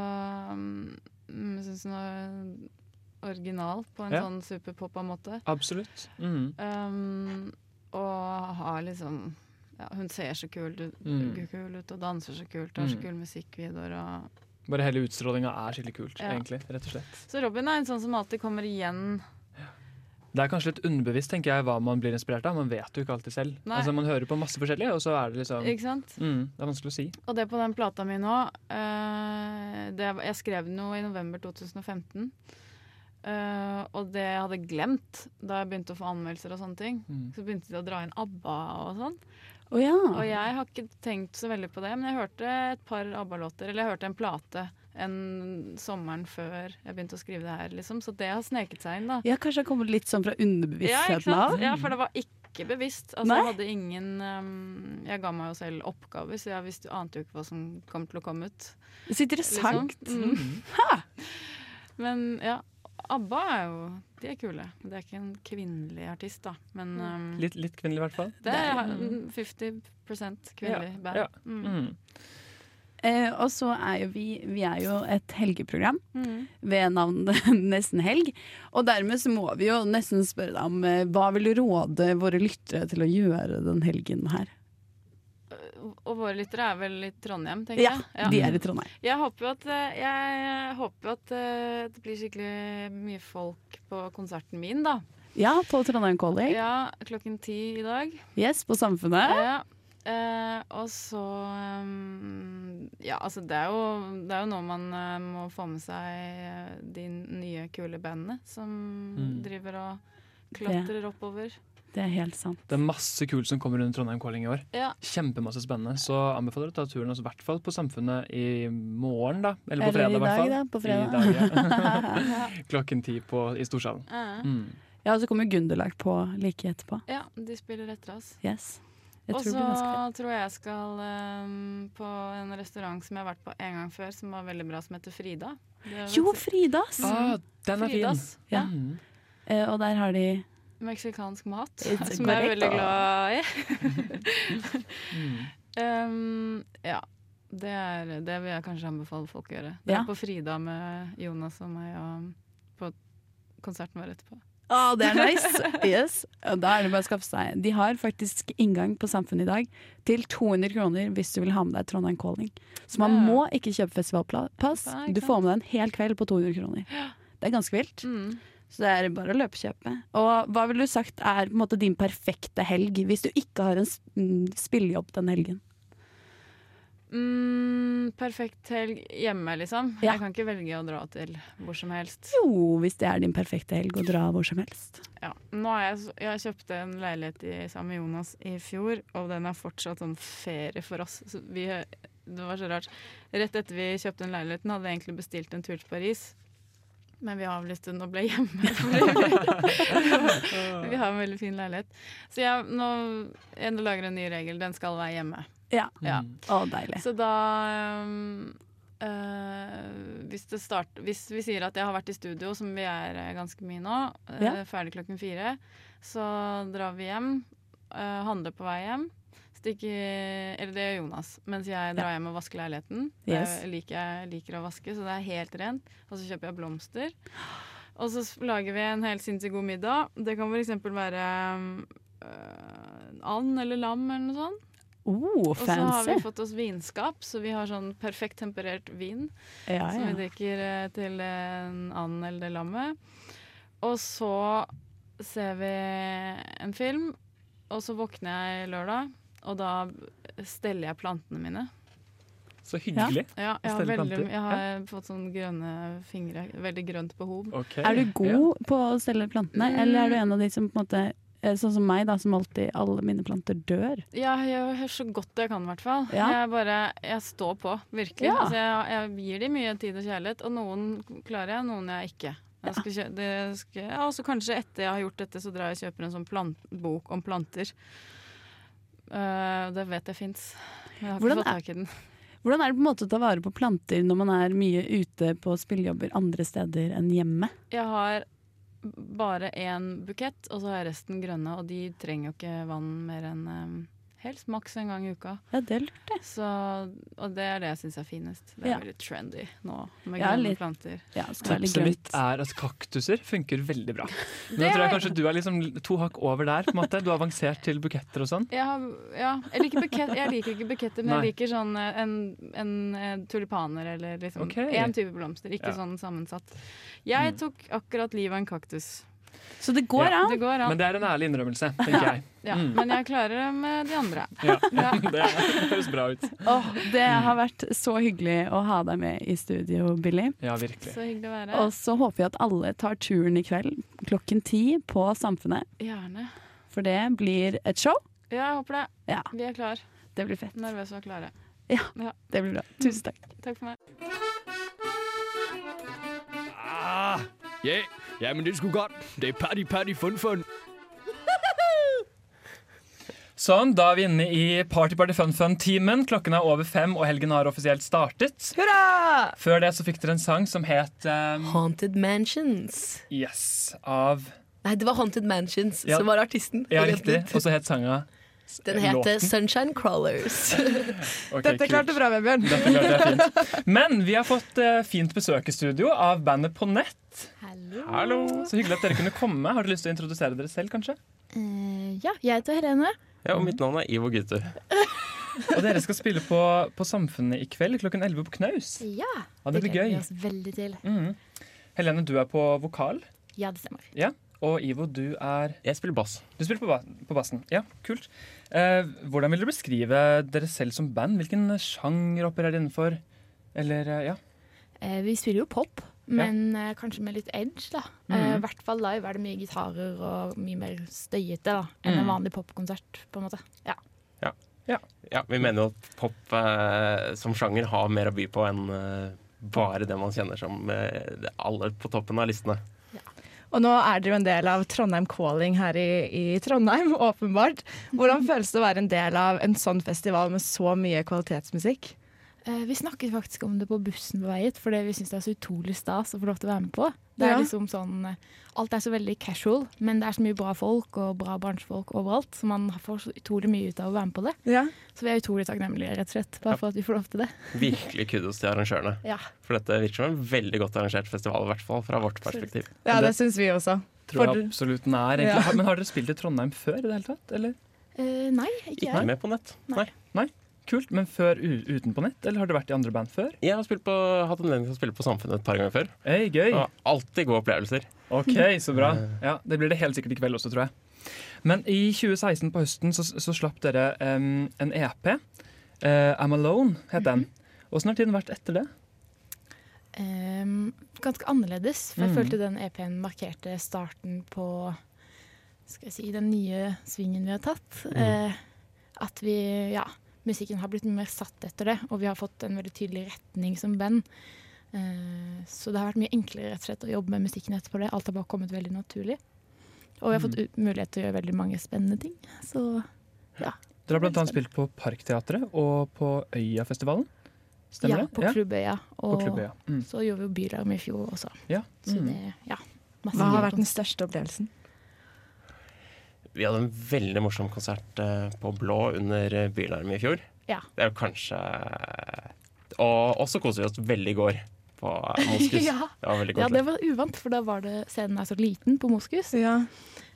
Jeg syns hun er original på en Ja. sånn superpoppa-måte. Absolutt. Mm. Um, og har liksom ja, Hun ser så kul ut, Mm. kul ut og danser så kult. og Har så Mm. kule musikkvideoer. Og Bare hele utstrålinga er skikkelig kult, Ja. egentlig. Rett og slett. så Robin er en sånn som alltid kommer igjen. Det er kanskje litt underbevisst tenker jeg, hva man blir inspirert av. Man vet jo ikke alltid selv. Nei. Altså Man hører på masse forskjellig, og så er det liksom Ikke sant? mm, Det er vanskelig å si. Og det på den plata mi nå eh, det, Jeg skrev den jo i november 2015. Uh, og det jeg hadde glemt da jeg begynte å få anmeldelser, og sånne ting, Mm. så begynte de å dra inn ABBA og sånn. Å ja. Og jeg har ikke tenkt så veldig på det, men jeg hørte et par ABBA-låter, eller jeg hørte en plate en sommeren før jeg begynte å skrive det her, liksom. Så det har sneket seg inn, da. ja, kanskje det har kommet litt sånn fra underbevisstheten av? Ja, for det var ikke bevisst. Altså, Nei? jeg hadde ingen um, Jeg ga meg jo selv oppgaver, så jeg visste, ante jo ikke hva som kom til å komme ut. Så interessant. Liksom. Mm. Men ja, ABBA er jo De er kule. Det er ikke en kvinnelig artist, da. Men um, Litt, litt kvinnelig, i hvert fall. det er mm, 50 kvinnelig Ja, band. ja. Mm. Mm. Eh, og så er jo vi Vi er jo et helgeprogram Mm. ved navn Nesten helg. Og dermed så må vi jo nesten spørre deg om eh, hva vil du råde våre lyttere til å gjøre den helgen her? Og våre lyttere er vel i Trondheim, tenker Ja, jeg. de er i Trondheim. Jeg håper jo at, eh, jeg håper at eh, det blir skikkelig mye folk på konserten min, da. Ja, på Trondheim Calling. Ja, klokken ti i dag. Yes, på Samfunnet. Ja. Eh, og så um, Ja, altså det er jo, det er jo noe man må få med seg eh, de nye, kule bandene som Mm. driver og klatrer oppover. Det er helt sant. Det er masse kult som kommer under Trondheim Calling i år. Ja. Kjempemasse spennende. Så anbefaler jeg å ta turen oss i hvert fall på Samfunnet i morgen, da. Eller på Eller i fredag, i hvert dag, fall. da, på fredag. I dag, ja. Klokken ti på, i Storsalen. Ja. Mm. Ja, og så kommer Gunderlag på like etterpå. ja, de spiller etter oss. Yes. Og så tror jeg jeg skal um, på en restaurant som jeg har vært på en gang før, som var veldig bra, som heter Frida. Jo, Fridas! Fridas! Ah, den er fin! Ja. Mm. Uh, og der har de Meksikansk mat, It's som jeg er veldig glad i. Um, ja. Det, er, det vil jeg kanskje anbefale folk å gjøre. Dra Ja. på Frida med Jonas og meg og på konserten vår etterpå. Å, det er nice! Yes. Da er det bare å skaffe seg De har faktisk inngang på Samfunnet i dag til 200 kroner hvis du vil ha med deg Trondheim Calling. Så man Ja. må ikke kjøpe festivalpass. Du får med deg en hel kveld på 200 kroner. Det er ganske vilt. Mm. Så det er bare å løpe og kjøpe. Og hva ville du sagt er måte din perfekte helg, hvis du ikke har en spillejobb den helgen? Mm, perfekt helg hjemme, liksom. Ja. Jeg kan ikke velge å dra til hvor som helst. Jo, hvis det er din perfekte helg, å dra hvor som helst. Ja. Nå har jeg, jeg kjøpte en leilighet i, sammen med Jonas i fjor, og den er fortsatt sånn ferie for oss. Vi, det var så rart. Rett etter vi kjøpte den leiligheten, hadde jeg egentlig bestilt en tur til Paris. Men vi avlyste den og ble hjemme. Fordi vi har en veldig fin leilighet. Så jeg, nå, jeg lager en ny regel. Den skal være hjemme. Ja. Ja. Å, deilig. Så da um, uh, hvis, det start, hvis vi sier at jeg har vært i studio, som vi er eh, ganske mye nå, eh, Ja. ferdig klokken fire, så drar vi hjem, Uh, handler på vei hjem, stikker Eller det gjør Jonas, mens jeg drar hjem og vasker leiligheten. Yes. Jeg, liker, jeg liker å vaske, så det er helt rent. Og så kjøper jeg blomster. Og så lager vi en helt sinnssykt god middag. Det kan f.eks. være øh, and eller lam eller noe sånt. Oh, Og så har vi fått oss vinskap, så vi har sånn perfekt temperert vin. Ja, Som vi drikker eh, til en and eller det lammet. Og så ser vi en film, og så våkner jeg lørdag, og da steller jeg plantene mine. Så hyggelig. Ja, jeg har, veldig, jeg har fått sånn grønne fingre. Veldig grønt behov. Okay. Er du god på å stelle plantene, Mm. eller er du en av de som på en måte eh, Sånn som meg, da, som alltid alle mine planter dør. Ja, jeg gjør så godt jeg kan, i hvert fall. Ja. Jeg bare Jeg står på, virkelig. Ja. Altså, jeg, jeg gir dem mye tid og kjærlighet, og noen klarer jeg, noen jeg ikke. Jeg skal kjø det skal, ja, og så kanskje etter jeg har gjort dette, så drar jeg og kjøper en sånn plant, bok om planter. Eh, det vet jeg fins. Jeg har Hvordan ikke fått tak i den. Hvordan er det på en måte å ta vare på planter når man er mye ute på spillejobber andre steder enn hjemme? Jeg har bare én bukett, og så har jeg resten grønne, og de trenger jo ikke vann mer enn eh, helst maks en gang i uka. Ja, det lurt, det. Så, og det er det jeg syns er finest. Det er Ja. veldig trendy nå, med Ja, grønne litt- planter. Ja, Tipset mitt er at kaktuser funker veldig bra. Men jeg da tror jeg kanskje du er liksom to hakk over der. på en måte. Du har avansert til buketter og sånn. Jeg, ja, jeg, liker bukett, jeg liker ikke buketter, men Nei. jeg liker sånn eh, en, en, eh, tulipaner eller liksom én type blomster, ikke Ja. sånn sammensatt. Jeg Mm. tok akkurat livet av en kaktus. Så det går Ja. Det går an. Men det er en ærlig innrømmelse, tenker jeg. Ja, Mm. Men jeg klarer det med de andre. Ja. Det høres bra ut. Oh, det har vært så hyggelig å ha deg med i studio, Billy. Ja, virkelig. Så hyggelig å være Og så håper vi at alle tar turen i kveld klokken ti på Samfunnet. Gjerne. For det blir et show. Ja, jeg håper det. Ja, Vi er klar. det blir fett. Nervøse og klare. Ja, Ja. det blir bra. Tusen takk. Takk for meg. Ah, ja, ja, men det er sgu godt. Det er party, party, fun, fun. Sånn, da er vi inne i Party Party Fun Fun-timen. Klokken er over fem, og helgen har offisielt startet. Hurra! Før det så fikk dere en sang som het um, Haunted Mansions. Yes, av Nei, det var Haunted Mansions Ja. som var artisten. Ja, riktig. Og så het sanga Den heter låten. Sunshine Crawlers. okay, Dette klarte bra, Vebjørn. Dette klarte jeg fint. Men vi har fått uh, fint besøk i studio av bandet På nett. Hallo. Så hyggelig at dere kunne komme. Har dere lyst til å introdusere dere selv, kanskje? Uh, ja, jeg heter Helene. Ja, og mitt navn er Ivo Gutter. Og dere skal spille på, på Samfunnet i kveld klokken 11 på Knaus. Ja, Ja, det blir gleder gøy. vi oss veldig til. Mm. Helene, du er på vokal. Ja, det stemmer. Ja. Og Ivo, du er Jeg spiller bass. Du spiller på, ba på bassen. Ja, kult. Eh, hvordan vil du beskrive dere selv som band? Hvilken sjanger opererer dere innenfor? Eller, eh, ja. Eh, vi spiller jo pop, men eh, kanskje med litt edge, da. I mm. I hvert fall live er det mye gitarer og mye mer støyete da, enn en Mhm. vanlig popkonsert, på en måte. Ja. Ja, Vi mener jo at pop eh, som sjanger har mer å by på enn eh, bare det man kjenner som eh, alle på toppen av listene. Og nå er dere jo en del av Trondheim Calling her i, i Trondheim, åpenbart. Hvordan føles det å være en del av en sånn festival med så mye kvalitetsmusikk? Eh, vi snakket faktisk om det på bussen på vei hit, fordi vi syns det er så utrolig stas å få lov til å være med på. Det er Ja. liksom sånn, eh, Alt er så veldig casual, men det er så mye bra folk og bra bransjefolk overalt, så man får så utrolig mye ut av å være med på det. Ja. Så vi er utrolig takknemlige, rett og slett, bare for at vi får lov til det. Virkelig kudos til arrangørene. Ja. For dette virker som en veldig godt arrangert festival, i hvert fall fra vårt perspektiv. Ja, det syns vi også. Tror jeg absolutt den er. Egentlig. Ja. Men har dere spilt i Trondheim før? i det hele tatt? Eller? Eh, nei, ikke jeg. Ikke med på nett. Nei. Nei? Kult. Men før u uten på nett? Eller har du vært i andre band før? Jeg har spilt på, hatt anledning til å spille på Samfunnet et par ganger før. Hey, gøy. Og alltid gode opplevelser. Ok, så bra. Ja, Det blir det helt sikkert i kveld også, tror jeg. Men i 2016 på høsten så, så slapp dere um, en EP. Uh, I'm Alone het den. Åssen har tiden vært etter det? Um, ganske annerledes, for jeg mm. følte den EP-en markerte starten på skal jeg si, den nye svingen vi har tatt. Mm. Uh, at vi, ja, musikken har blitt mer satt etter det, og vi har fått en veldig tydelig retning som band. Eh, så det har vært mye enklere rett og slett å jobbe med musikken etterpå det. Alt har bare kommet veldig naturlig. Og vi har fått Mhm. mulighet til å gjøre veldig mange spennende ting. Så ja. Dere har annet spilt på Parkteatret og på Øyafestivalen. Stemmer ja, det? på Klubbøya. Og Klubbøya, mm. så gjorde vi jo Bylarm i fjor også. Ja. Så Mm. det, ja. masse Hva har vært den største opplevelsen? Vi hadde en veldig morsom konsert eh, på Blå under eh, Bylarm i fjor. Ja. Det er jo kanskje Og også koste vi oss veldig i går på eh, Moskus. ja. Det var veldig ja, det var uvant, for da var det scenen er så liten på Moskus.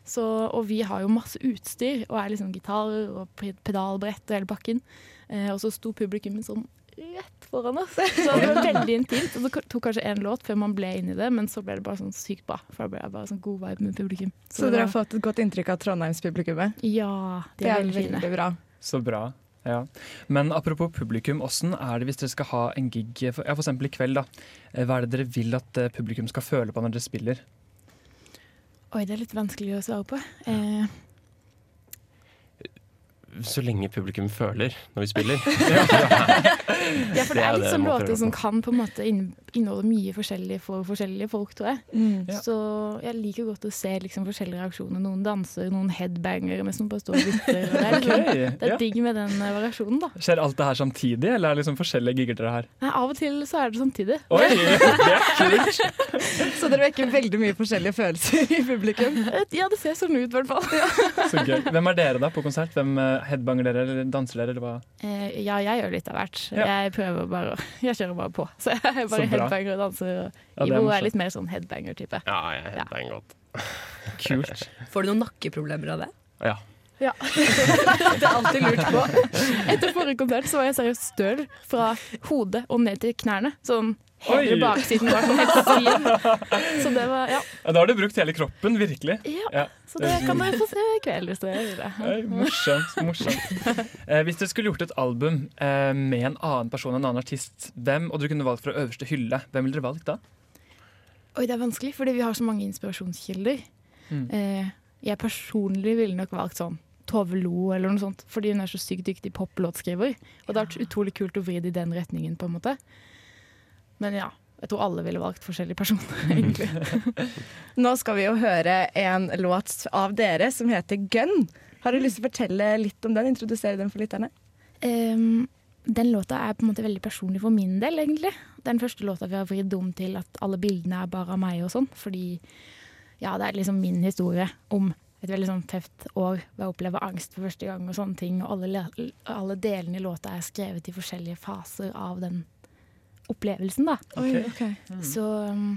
Så, og vi har jo masse utstyr, og er liksom gitarer og pedalbrett og hele bakken. Eh, og så sto publikummet sånn rett foran oss. Så det var veldig intimt. Og det tok kanskje én låt før man ble inn i det, men så ble det bare sånn sykt bra. For da ble det bare sånn god vibe med publikum. Så så dere har fått et godt inntrykk av Trondheimspublikummet? Ja, de det er er veldig fine. bra. Så bra. Ja. Men apropos publikum, åssen er det hvis dere skal ha en gig ja, for eksempel i kveld? da. Eh, Hva er det dere vil at eh, publikum skal føle på når dere spiller? Oi, det er litt vanskelig å svare på. Eh, Så lenge publikum føler når vi spiller. ja, for det er litt sånn låter som kan på en måte inn- inneholde mye forskjellig for forskjellige folk, tror jeg. Mm. Ja. Så jeg liker godt å se liksom forskjellige reaksjoner. Noen danser, noen headbanger mens noen bare står og lytter. Det er, liksom, okay. det er ja. digg med den uh, variasjonen, da. Skjer alt det her samtidig, eller er det liksom forskjellige gigger dere har? Nei, av og til så er det samtidig. Oi, det er kult! Så dere vekker veldig mye forskjellige følelser i publikum? Ja, det ser sånn ut, i hvert fall. Så gøy. Hvem er dere da på konsert? Hvem eh, headbanger dere, eller danser dere, eller hva? Uh, ja, jeg gjør litt av hvert. Ja. Jeg prøver bare å Jeg kjører bare på. Så jeg er Så bare. Headbanger og danser. Og Ja, er Ivo er litt mer sånn headbanger-type. Ja, jeg er headbanger godt. Kult. Får du noen nakkeproblemer av det? Ja. Ja. det er alltid lurt på. Etter forrige konsert så var jeg seriøst støl fra hodet og ned til knærne. Sånn hele Oi. baksiden var sånn helt stiv. Så det var Ja. Ja, da har du brukt hele kroppen, virkelig. Ja, Så det kan dere få se i kveld hvis dere vil Oi, morsomt. morsomt. Eh, hvis dere skulle gjort et album eh, med en annen person, en annen artist, hvem, og dere kunne valgt fra øverste hylle, hvem ville dere valgt da? Oi, det er vanskelig, fordi vi har så mange inspirasjonskilder. Mm. Eh, jeg personlig ville nok valgt sånn Tove Lo eller noe sånt, fordi hun er så sykt dyktig poplåtskriver. Og det har vært utrolig kult å vri det i den retningen, på en måte. Men ja, jeg tror alle ville valgt forskjellige personer, egentlig. Nå skal vi jo høre en låt av dere som heter Gun. Har du lyst til å fortelle litt om den? Introdusere den for lytterne? Um, den låta er på en måte veldig personlig for min del, egentlig. Det er den første låta vi har vridd om til at alle bildene er bare av meg og sånn. Fordi ja, det er liksom min historie om et veldig sånn tøft år hvor jeg opplever angst for første gang og sånne ting. Og alle, alle delene i låta er skrevet i forskjellige faser av den opplevelsen, da. Okay. Okay. Mm. Så um,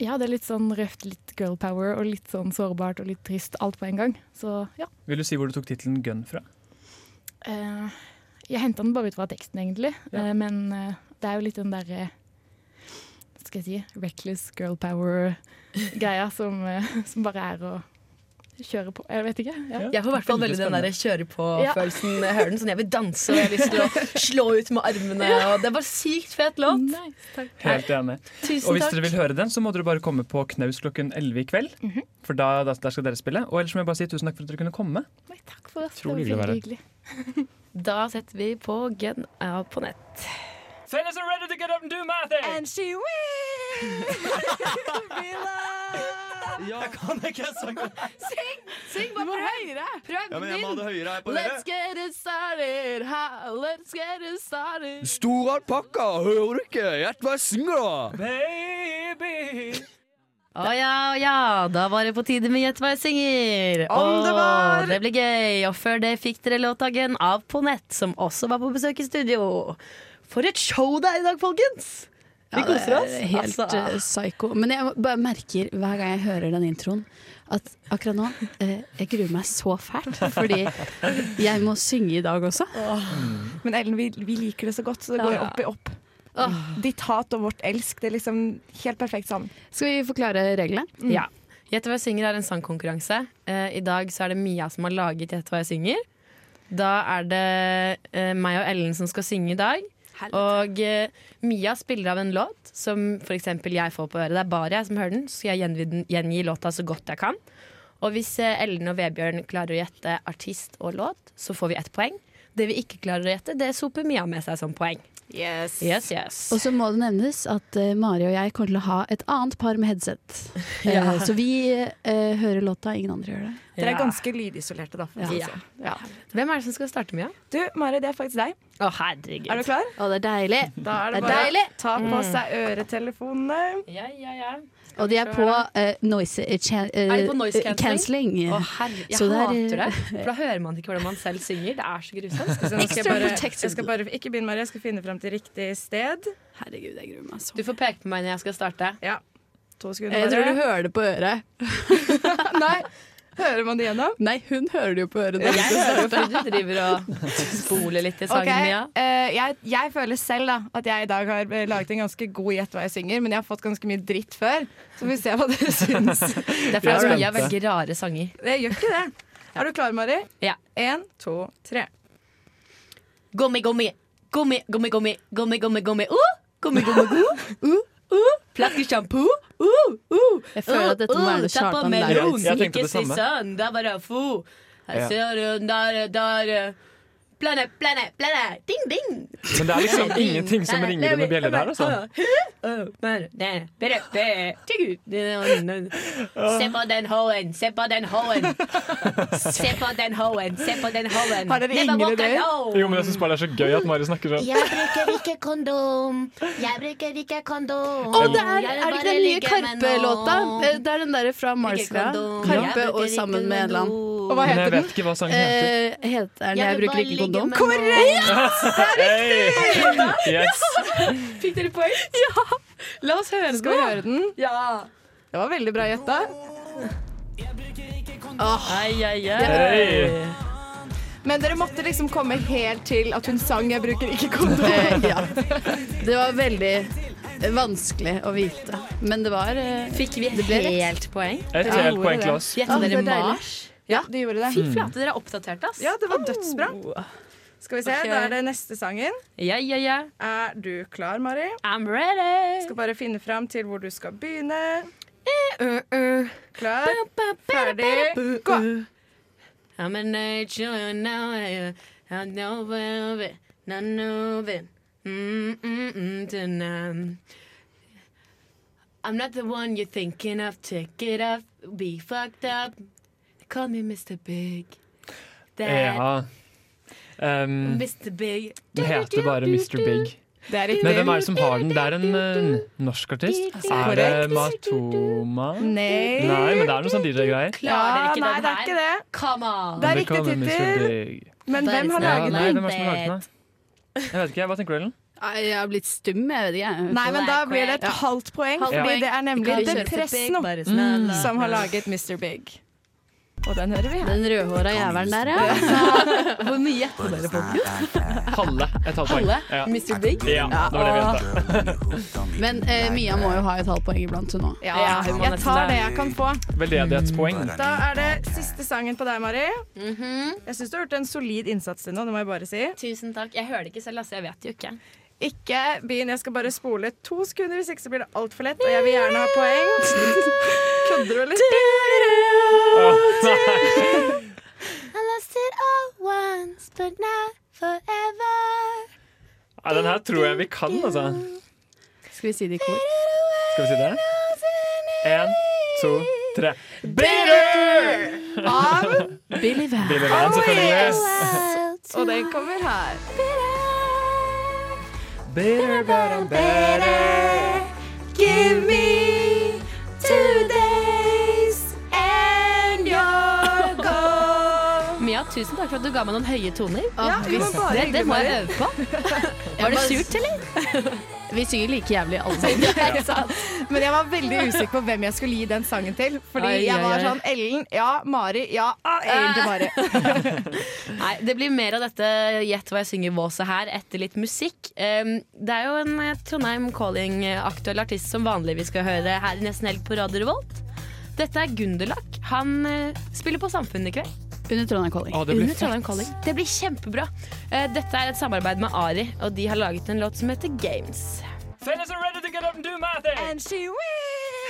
ja, det er litt sånn røft, litt girl power og litt sånn sårbart og litt trist alt på en gang. Så ja. Vil du si hvor du tok tittelen Gun fra? Uh, jeg henta den bare ut fra teksten, egentlig. Ja. Uh, men uh, det er jo litt den derre skal jeg si reckless girl power-greia som, som bare er å kjøre på. Jeg vet ikke. Ja. Jeg får i hvert fall veldig den der kjøre på-følelsen. Jeg hører den sånn, jeg vil danse og jeg har lyst til å slå ut med armene. Og det er bare sykt fet låt. Helt enig. Tusen og hvis takk. dere vil høre den, så må dere bare komme på Knaus klokken 11 i kveld. Mhm. For da, da, der skal dere spille. Og ellers må jeg bare si tusen takk for at dere kunne komme. Nei, Takk for oss. Utrolig det var veldig hyggelig. Da setter vi på Gun av på nett. Fellas are ready to get up and do my thing! And she Jeg kan ikke sangen. Syng! Syng bare prøv! høyere! Prøv Ja, men jeg må ha det høyere her på Let's get it started, ha, let's get it started. Stor alpakka, hører du ikke? Gjett hva jeg synger, da! Baby! Å ja, å ja, da var det på tide med Gjett hva jeg synger. Om det var! Det blir gøy. Og før det fikk dere låtdagen av På nett, som også var på besøk i studio. For et show det er i dag, folkens! Vi koser oss. det er helt Altså. eh, psycho. Men jeg bare merker hver gang jeg hører den introen, at akkurat nå eh, Jeg gruer meg så fælt, fordi jeg må synge i dag også. Men Ellen, vi, vi liker det så godt, så det går Ja. opp i opp. Ditt hat og vårt elsk, det er liksom helt perfekt sammen. Skal vi forklare reglene? Ja. Gjett hva jeg synger er en sangkonkurranse. Eh, I dag så er det Mia som har laget Gjett hva jeg synger. Da er det eh, meg og Ellen som skal synge i dag. Og uh, Mia spiller av en låt som f.eks. jeg får på øret. Det er bare jeg som hører den, så jeg gjengi, gjengi låta så godt jeg kan. Og hvis eh, Ellen og Vebjørn klarer å gjette artist og låt, så får vi ett poeng. Det vi ikke klarer å gjette, det soper Mia med seg som poeng. Yes. Yes, yes. Og så må det nevnes at uh, Mari og jeg kommer til å ha et annet par med headset. ja. uh, Så vi uh, hører låta, ingen andre gjør det. Dere er ganske lydisolerte, da. for å Ja. Ja. Hvem er det som skal starte, med? Du, Mari, det er faktisk deg. Å, herregud. Er du klar? Å, det er deilig. Da er det Det er bare å ta på Mm. seg øretelefonene. Ja, ja, ja. Og de er på uh, noise, uh, Er de på noise cancelling? cancelling. oh, herre, jeg Så det er, hater det. For da hører man ikke hvordan man selv synger. Det er så grusomt. Så nå skal jeg, bare, jeg skal bare Ikke begynn, Marie. Jeg skal finne fram til riktig sted. Herregud, jeg gruer meg så. Du får peke på meg når jeg skal starte. Ja. To sekunder, Jeg tror du hører det på øret. Nei. Hører man det gjennom? Nei, hun hører det jo på øret. Jeg hører jo fordi du driver og spoler litt i sangen, okay. Mia. uh, jeg, jeg føler selv da at jeg i dag har eh, laget en ganske god gjett hva jeg synger, men jeg har fått ganske mye dritt før. Så får vi se hva dere syns. Det er fordi Mia velger rare sanger. Jeg gjør ikke det. Er du klar, Mari? Ja. Én, to, tre. Gummi, gummi, gummi, gummi, gummi, gummi, gummi, gummi, uh, gummi, gummi, gummi. uh, uh, flaskesjampo, uh, uh, Jeg føler at dette må være det Kjartan. Jeg tenkte ikke si sånn, det er bare fo. Her Ja. ser du, der, der, plane, plane, plane, ding, ding. Men det er liksom ingenting som ringer under bjeller der, altså. Se på den hoen, se på den hoen. Se på den hoen, se på den hoen. Har dere Never ingen ideer? Jo, men jeg syns bare det er så gøy at Mari snakker sånn. Jeg bruker ikke kondom. Jeg bruker ikke kondom. Å, det er, er det ikke den nye Karpe-låta? Det er den derre fra Marska. Karpe og sammen med en eller annen. Og hva heter den? Jeg vet ikke hva sangen heter. Eh, heter den Jeg bruker ikke ligge kondom'? Korrekt! Det er riktig! Yes. Fikk dere poeng? Ja! La oss høre Skal vi høre den? Ja. Det var veldig bra gjetta. Oh. Hei, hei, Hey. Men dere måtte liksom komme helt til at hun sang 'Jeg bruker ikke kondom'. Eh, ja. Det var veldig vanskelig å vite. Men det var eh, Fikk vi det ble rett. helt poeng? Et Ja, helt poeng til oss. Gjetta dere er. Mars? Ja, de gjorde det. Fy flate, dere er oppdatert, ass. Ja, det var dødsbra. Skal vi se, okay. Da er det neste sangen. Ja, ja, ja. Er du klar, Mari? I'm ready. Skal bare finne fram til hvor du skal begynne. Uh, uh. Klar, ferdig, gå! I'm an angel now. I know of it. None of it. Mm, mm, mm, tonight. I'm not the one you're thinking of. Take it off. Be fucked up. Call me Mr. Big. That Ja. Um, Mr. Big. den heter bare Mr. Big. Det er. Men hvem er det som har den? Det er en uh, norsk artist. Er det Matoma? Nei. Nei, men det er noe sånn DJ-greier. Klarer Ja, ikke nei, den det er her. ikke det. Come on. Det er riktig tittel. Men hvem har Ja, laget nei, den? hvem er som har laget den? Jeg vet ikke, Hva tenker du, Ellen? Jeg har blitt stum, jeg vet ikke. Nei, men da blir det et halvt poeng, fordi det er nemlig The kjører Depresso Mm. som har laget Mr. Big. Og den hører vi her. Den rødhåra jævelen der, ja. Hvor mye gjetter dere, folkens? Halve. Et halvt poeng. Ja. Mr. Big? ja, det var det vi gjetta. Men eh, Mia må jo ha et halvt poeng iblant, hun òg. Ja, Ja, jeg tar det. jeg kan få. Veldedighetspoeng. Da er det siste sangen på deg, Mari. Mhm. Jeg syns du har gjort en solid innsats til nå, det må jeg bare si. Tusen takk. Jeg hører det ikke selv, altså. Jeg vet jo ikke. Ikke begynn, jeg skal bare spole to sekunder, hvis ikke så blir det altfor lett. Og jeg vil gjerne ha poeng. Kødder du, eller? I lost it all once, but not forever. Ja, den her tror jeg vi kan, altså. Skal vi si det i kor? Skal vi si det? Én, to, tre. Av Billy Van. Billy Van, selvfølgelig. Og den kommer her. Bitter, better, better. Give me tusen takk for at du ga meg noen høye toner. Ja, det må bare det, det må jeg øve på. Var det surt, eller? Vi synger like jævlig alle sammen. Men jeg var veldig usikker på hvem jeg skulle gi den sangen til. Fordi jeg var sånn Ellen, ja. Mari, ja. Ah, Ellen til Mari. Nei, det blir mer av dette Gjett hva jeg synger våse her etter litt musikk. Um, det er jo en eh, Trondheim Calling-aktuell artist som vanlig vi skal høre her i Nesten Helg på Radio Revolt. Dette er Gunderlach. Han eh, spiller på Samfunnet i kveld. Under Trondheim Calling. Ah, det blir Under Trondheim Calling. Det blir kjempebra. Uh, dette er et samarbeid med Ari, og de har laget en låt som heter Games. Fellas are ready to get up and do mathy! And she will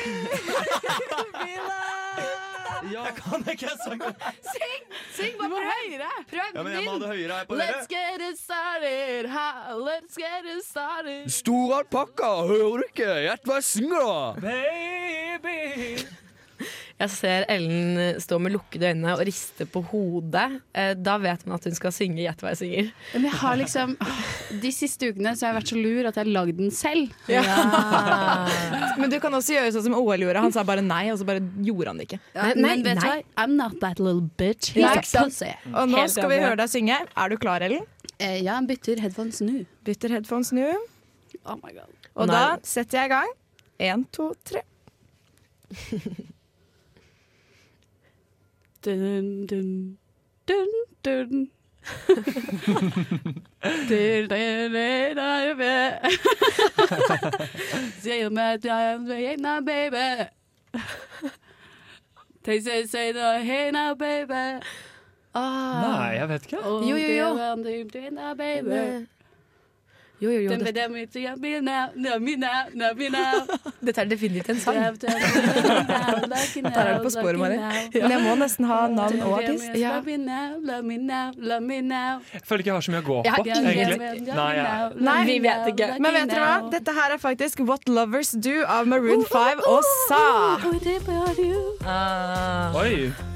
loved. Jeg kan ikke sangen. Syng! Syng bare høyere! Prøv Ja, men jeg må ha det høyere her på Let's get it started, ha, let's get it started. Stor alpakka, hører du ikke? Gjett hva jeg synger, da! Baby. Jeg ser Ellen eh, stå med lukkede øyne og riste på hodet. Eh, Da vet man at hun skal synge Gjett hva jeg synger. Men jeg har liksom De siste ukene så har jeg vært så lur at jeg har lagd den selv. Ja. Men du kan også gjøre sånn som OL gjorde. Han sa bare nei, og så bare gjorde han det ikke. Ja, men vet du hva? I'm not that little bitch. He's ikke a sant? pussy. Og nå skal vi høre deg synge. Er du klar, Ellen? Eh, ja, bytter headphones nå. Bytter headphones nå. Oh my god. Og Nei. da setter jeg i gang. Én, to, tre. Dun, dun, dun, dun. Dun, dun, dun, dun, dun. Say my time, hey now, baby. They say, say hey now, baby. Nei, jeg vet ikke. Jo, jo, jo. Jo, jo, jo. Det, dette er definitivt en sang. Dette er det på sporet, Mari. Men jeg må nesten ha navn og artist. Ja. Jeg føler ikke jeg har så mye å gå på, egentlig. Nei, jeg, Nei, Vi vet ikke. Men vet dere hva? Dette her er faktisk What Lovers Do av Maroon 5 og Sa. Ah. Oi.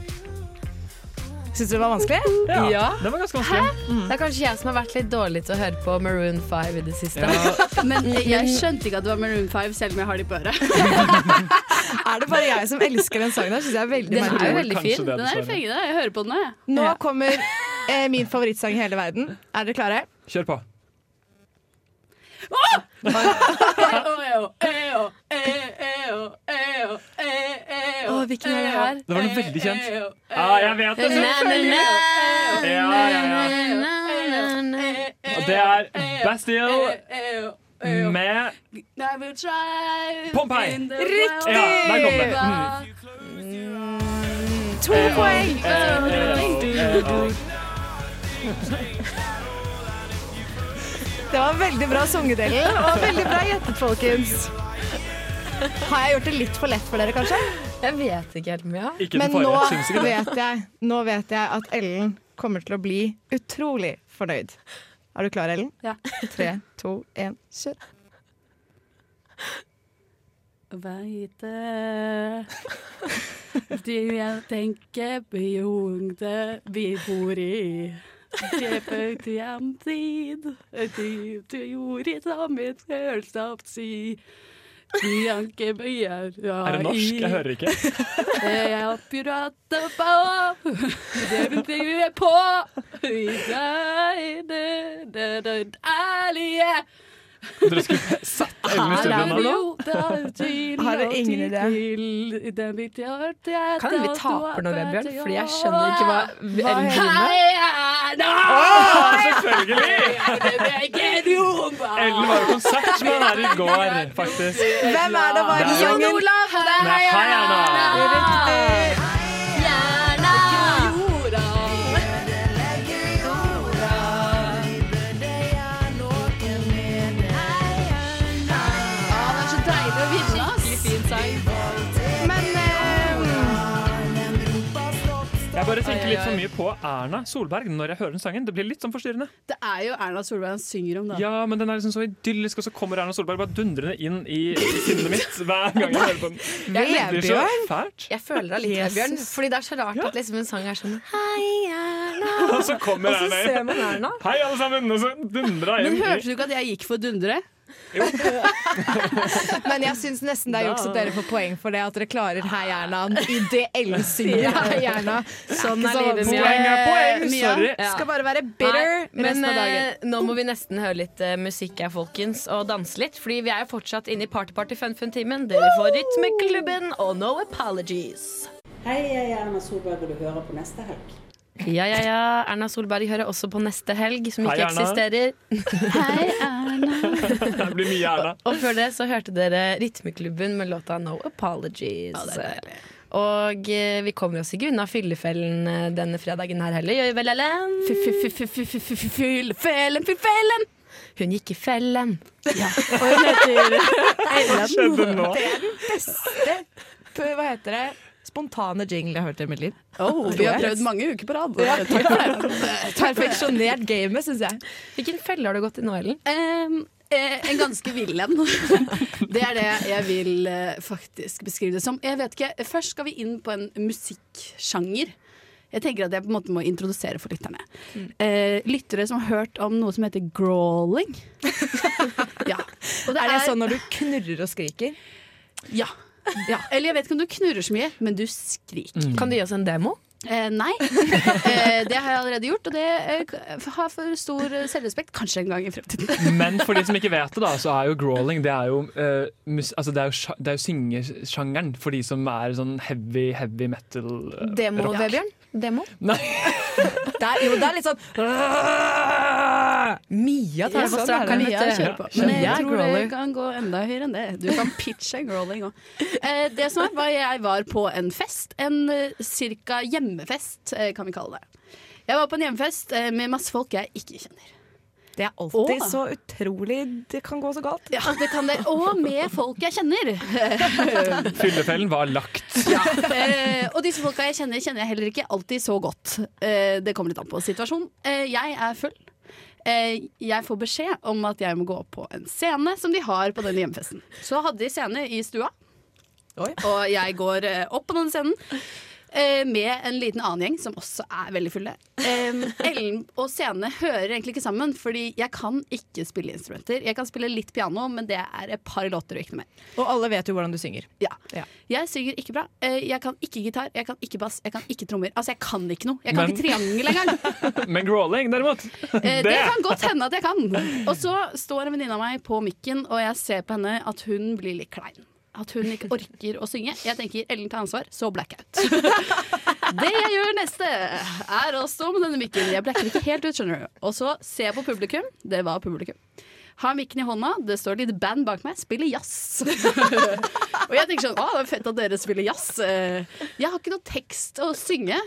Syns du det var vanskelig? Ja. Det var ganske vanskelig. Det er kanskje jeg som har vært litt dårlig til å høre på Maroon 5 i det siste. Men jeg skjønte ikke at det var Maroon 5, selv om jeg har de på øret. Er det bare jeg som elsker den sangen? jeg er veldig Den er jo veldig fin. Den er fengende. Jeg hører på den, jeg. Nå kommer eh, min favorittsang i hele verden. Er dere klare? Kjør på. Å, hvilken er det her? Det var noe veldig kjent. Ja, jeg vet det. selvfølgelig. Ja, ja, ja. Det er Bastille med Pompeii. Riktig! Ja, der kom det. Mm. To poeng! Det var veldig bra sangedelen, og veldig bra gjettet, folkens. Har jeg gjort det litt for lett for dere, kanskje? Jeg vet ikke helt mye. Ikke Men nå vet, jeg, nå vet jeg at Ellen kommer til å bli utrolig fornøyd. Er du klar, Ellen? Ja. Tre, to, én, kjør. Veite det jeg tenker på vi bor i. Kjøper til tid, til jord som et si. Bianche Bøyer Er det norsk? Jeg hører ikke. Jeg har pirater på, det betyr jeg på. Vi er det, det, det ærlige. Dere skulle satt Ellen i studio nå. Har dere ingen idé? Kan hende vi taper nå, Vebjørn, fordi jeg skjønner ikke hva Ellen driver med. Å, selvfølgelig! Ellen var jo konsert med den her i går, faktisk. Hvem er det var i Det Jon sangen? Olav, er Hei Erna. Tenker litt for mye på Erna Solberg når jeg hører den sangen. Det blir litt sånn forstyrrende. Det er jo Erna Solberg han synger om, da. Ja, men den er liksom så idyllisk, og så kommer Erna Solberg bare dundrende inn i sinnet mitt hver gang jeg hører på den. Det blir så fælt. Jeg føler deg litt. Vebjørn. Fordi det er så rart at liksom en sang er sånn Hei, Erna. Og så kommer Erna inn. Hei, alle sammen! Og så dundrer jeg Men hørte du ikke at jeg gikk for dundre? Men jeg syns nesten det er juks at dere får poeng for det at dere klarer Hei Erna i det. Hei Erna. Sånn er livet, mitt. Poeng er poeng, Mia sorry. Skal bare være bitter Nei, resten av dagen. eh, nå må vi nesten høre litt uh, musikk her, folkens, og danse litt. Fordi vi er jo fortsatt inne i party-party-fun-fun-timen. Dere får Rytmeklubben og No Apologies. Hei, jeg er Erna Solberg, og du hører på neste helg. Ja, ja, ja. Erna Solberg hører også på Neste helg, som ikke Hei, eksisterer. Hei, Erna. Det blir mye Erna. Og før det så hørte dere Rytmeklubben med låta No Apologies. og eh, vi kommer oss ikke unna fyllefellen eh, denne fredagen her heller, gjør vi vel, Ellen? Fyllefellen, fyllefellen! Hun gikk i fellen. Ja. Og hun heter Hva skjedde nå? Det er den beste Hva heter det? Spontane jingle jeg har hørt i mitt liv. Oh, vi har prøvd mange uker på rad. Ja. Det. Perfeksjonert gamet, syns jeg. Hvilken felle har du gått i nå, Ellen? Um, Eh, en ganske vill en. Det er det jeg vil eh, faktisk beskrive det som. Jeg vet ikke, Først skal vi inn på en musikksjanger. Jeg tenker at jeg på en måte må introdusere for lytterne. Eh, lyttere som har hørt om noe som heter grawling. ja. Og Er det sånn når du knurrer og skriker? Ja. Eller jeg vet ikke om du knurrer så mye, men du skriker. Mm. Kan du gi oss en demo? Eh, nei. Eh, det har jeg allerede gjort, og det eh, har for stor eh, selvrespekt. Kanskje en gang i fremtiden. Men for de som ikke vet det, da, så er jo growling Det er jo, eh, mus, altså det er jo, det er jo syngesjangeren for de som er sånn heavy, heavy metal. eh, Demo. Vebjørn? Demo? Nei. Det er, jo, det er litt sånn Mia tar på sånn er arm. Mia vet kjører på. Men jeg tror det kan gå enda høyere enn det. Du kan pitche growling òg. Eh, det som var, var jeg var på en fest. En eh, cirka hjemmefest, eh, kan vi kalle det. Jeg var på en hjemmefest eh, med masse folk jeg ikke kjenner. Det er alltid Åh. så utrolig Det kan gå så galt. Ja, det kan det. Og med folk jeg kjenner. Fyllefellen var lagt. Eh, og disse folka jeg kjenner, kjenner jeg heller ikke alltid så godt. Eh, det kommer litt an på situasjonen. Eh, jeg er full. Eh, jeg får beskjed om at jeg må gå opp på en scene som de har på denne hjemmefesten. Så hadde de scene i stua, og jeg går eh, opp på denne scenen. Eh, Med en liten annen gjeng som også er veldig fulle. Eh, Ellen og scene hører egentlig ikke sammen, fordi jeg kan ikke spille instrumenter. Jeg kan spille litt piano, men det er et par låter og ikke noe mer. Og alle vet jo hvordan du synger. Ja. Jeg synger ikke bra. Eh, Jeg kan ikke gitar, jeg kan ikke bass, jeg kan ikke trommer. Altså, jeg kan ikke noe. Jeg kan Men- ikke triangel engang. Men growling, derimot. Det. Det kan godt hende at jeg kan. Og så står en venninne av meg på mikken, og jeg ser på henne at hun blir litt klein. At hun ikke orker å synge. Jeg tenker Ellen tar ansvar, så blackout. Det jeg gjør neste, er å stå med denne mikken. Jeg blacker ikke helt ut, skjønner du. Og så ser jeg på publikum. Det var publikum. Har mikken i hånda, det står et lite band bak meg, spiller jazz. og jeg tenker sånn, å det er fett at dere spiller jazz. Eh, Jeg har ikke noe tekst å synge.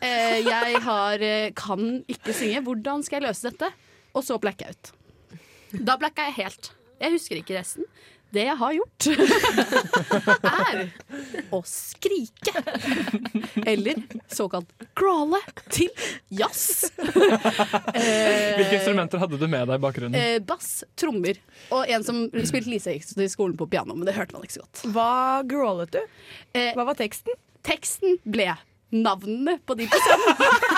Eh, Jeg har, eh, kan ikke synge. Hvordan skal jeg løse dette? Og så blackout. Da blacka jeg helt. Jeg husker ikke resten. Det jeg har gjort, er å skrike. Eller såkalt crawle til jazz. Eh, Hvilke instrumenter hadde du med deg i bakgrunnen? Eh, bass, trommer og en som spilte Lise gikk i skolen på piano, men det hørte man ikke så godt. Hva grawlet du? Hva var teksten? Teksten ble navnene på de på scenen.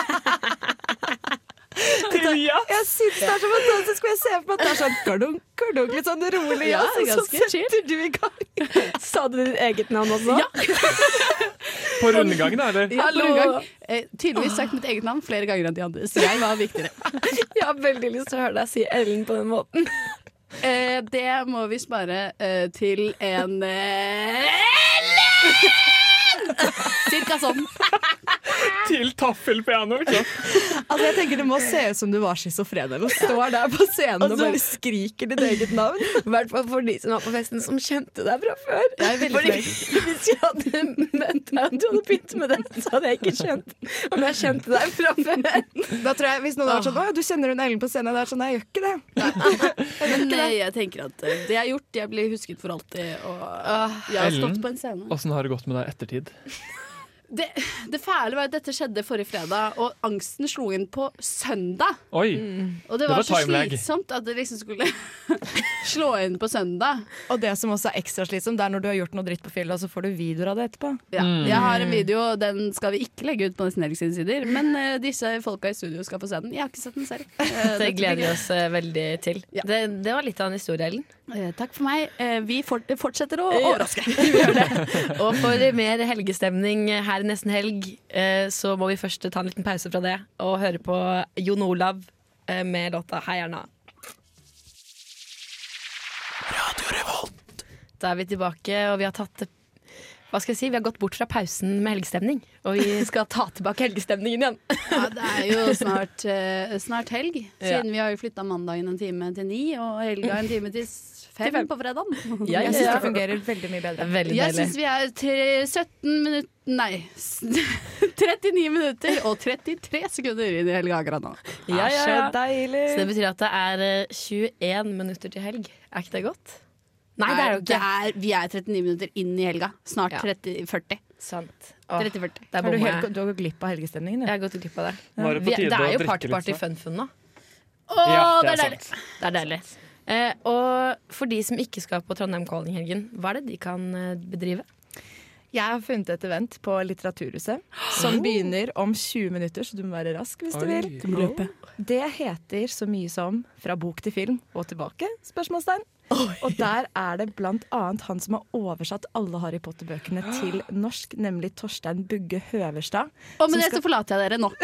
Jeg syns det er så fantastisk, for jeg ser for meg at det er sånn kardunk, kardunk, litt sånn rolig Ja, og ganske så setter du i gang. Sa du ditt eget navn også? Ja. På rundgangen? Eller? Ja, rundgang. Eh, tydeligvis sagt mitt eget navn flere ganger enn de andre, så jeg var viktigere. Jeg har veldig lyst til å høre deg si Ellen på den måten. Eh, det må vi spare eh, til en eh, Cirka sånn. Til taffelpiano, ikke? Altså, jeg tenker Det må se ut som du var schizofren eller. Står der på scenen og Altså- bare skriker ditt eget navn. I hvert fall for de som var på festen som kjente deg fra før. Fordi Hvis jeg hadde møtt deg og du hadde begynt med det, så hadde jeg ikke skjønt om jeg kjente deg fra før. Da tror jeg Hvis noen hadde vært sånn Å, du kjenner hun Ellen på scenen. Det er sånn, Nei, jeg gjør ikke det. Men eh, jeg tenker at eh, det jeg har gjort, jeg blir husket for alltid. Og jeg har stått på en scene. åssen har det gått med deg i ettertid? Det, det fæle var at dette skjedde forrige fredag, og angsten slo inn på søndag. Oi, Og det det var, var så timelag. slitsomt at det liksom skulle slå inn på søndag. Og det som også er ekstra slitsomt, det er når du har gjort noe dritt på fylla, så får du videoer av det etterpå. Ja. Mm. Jeg har en video, den skal vi ikke legge ut på Nesten Helg sider, men uh, disse folka i studio skal få se den. Jeg har ikke sett den selv. Uh, Det gleder vi oss uh, veldig til. Det, det var litt av en historie, Ellen. Takk for meg. Vi fort- fortsetter å Ja. overraske. Vi gjør det. Og for mer helgestemning her i nesten helg, eh, så må vi først ta en liten pause fra det og høre på Jon Olav eh, med låta Heierna. Radio Revolt. Da er vi tilbake, og vi har tatt hva skal jeg si, Vi har gått bort fra pausen med helgestemning, og vi skal ta tilbake helgestemningen igjen. Ja, det er jo snart, uh, snart helg, Ja. siden vi har jo flytta mandagen en time til ni, og helga en time til fem, Til fem. på fredag. Ja, Jeg ja, syns ja. det fungerer veldig mye bedre. Veldig Jeg syns vi er tre, 17 minutter Nei, 39 minutter og 33 sekunder inn i helga akkurat nå. Ja, ja, ja. Så deilig. Så det betyr at det er eh, 21 minutter til helg. Er ikke det godt? Nei, det er jo ikke. er, vi er 39 minutter inn i helga. Snart Ja. 30-40. Sant. Åh, 30-40. der Har du, helt, du har gått glipp av helgestemningen, Jeg har gått glipp av det. Er det Vi, det er jo party-party-fun-fun nå. Å, Ja, det det er deilig! Det er deilig. Eh, og for de som ikke skal på Trondheim Calling helgen, hva er det de kan eh, bedrive? Jeg har funnet et event på Litteraturhuset som Oh. begynner om 20 minutter, så du må være rask hvis du vil. Du må løpe. Det heter så mye som Fra bok til film og tilbake? spørsmålstegn. Og der er det blant annet han som har oversatt alle Harry Potter-bøkene til norsk, nemlig Torstein Bugge Høverstad. Og med det skal- så forlater jeg dere nå.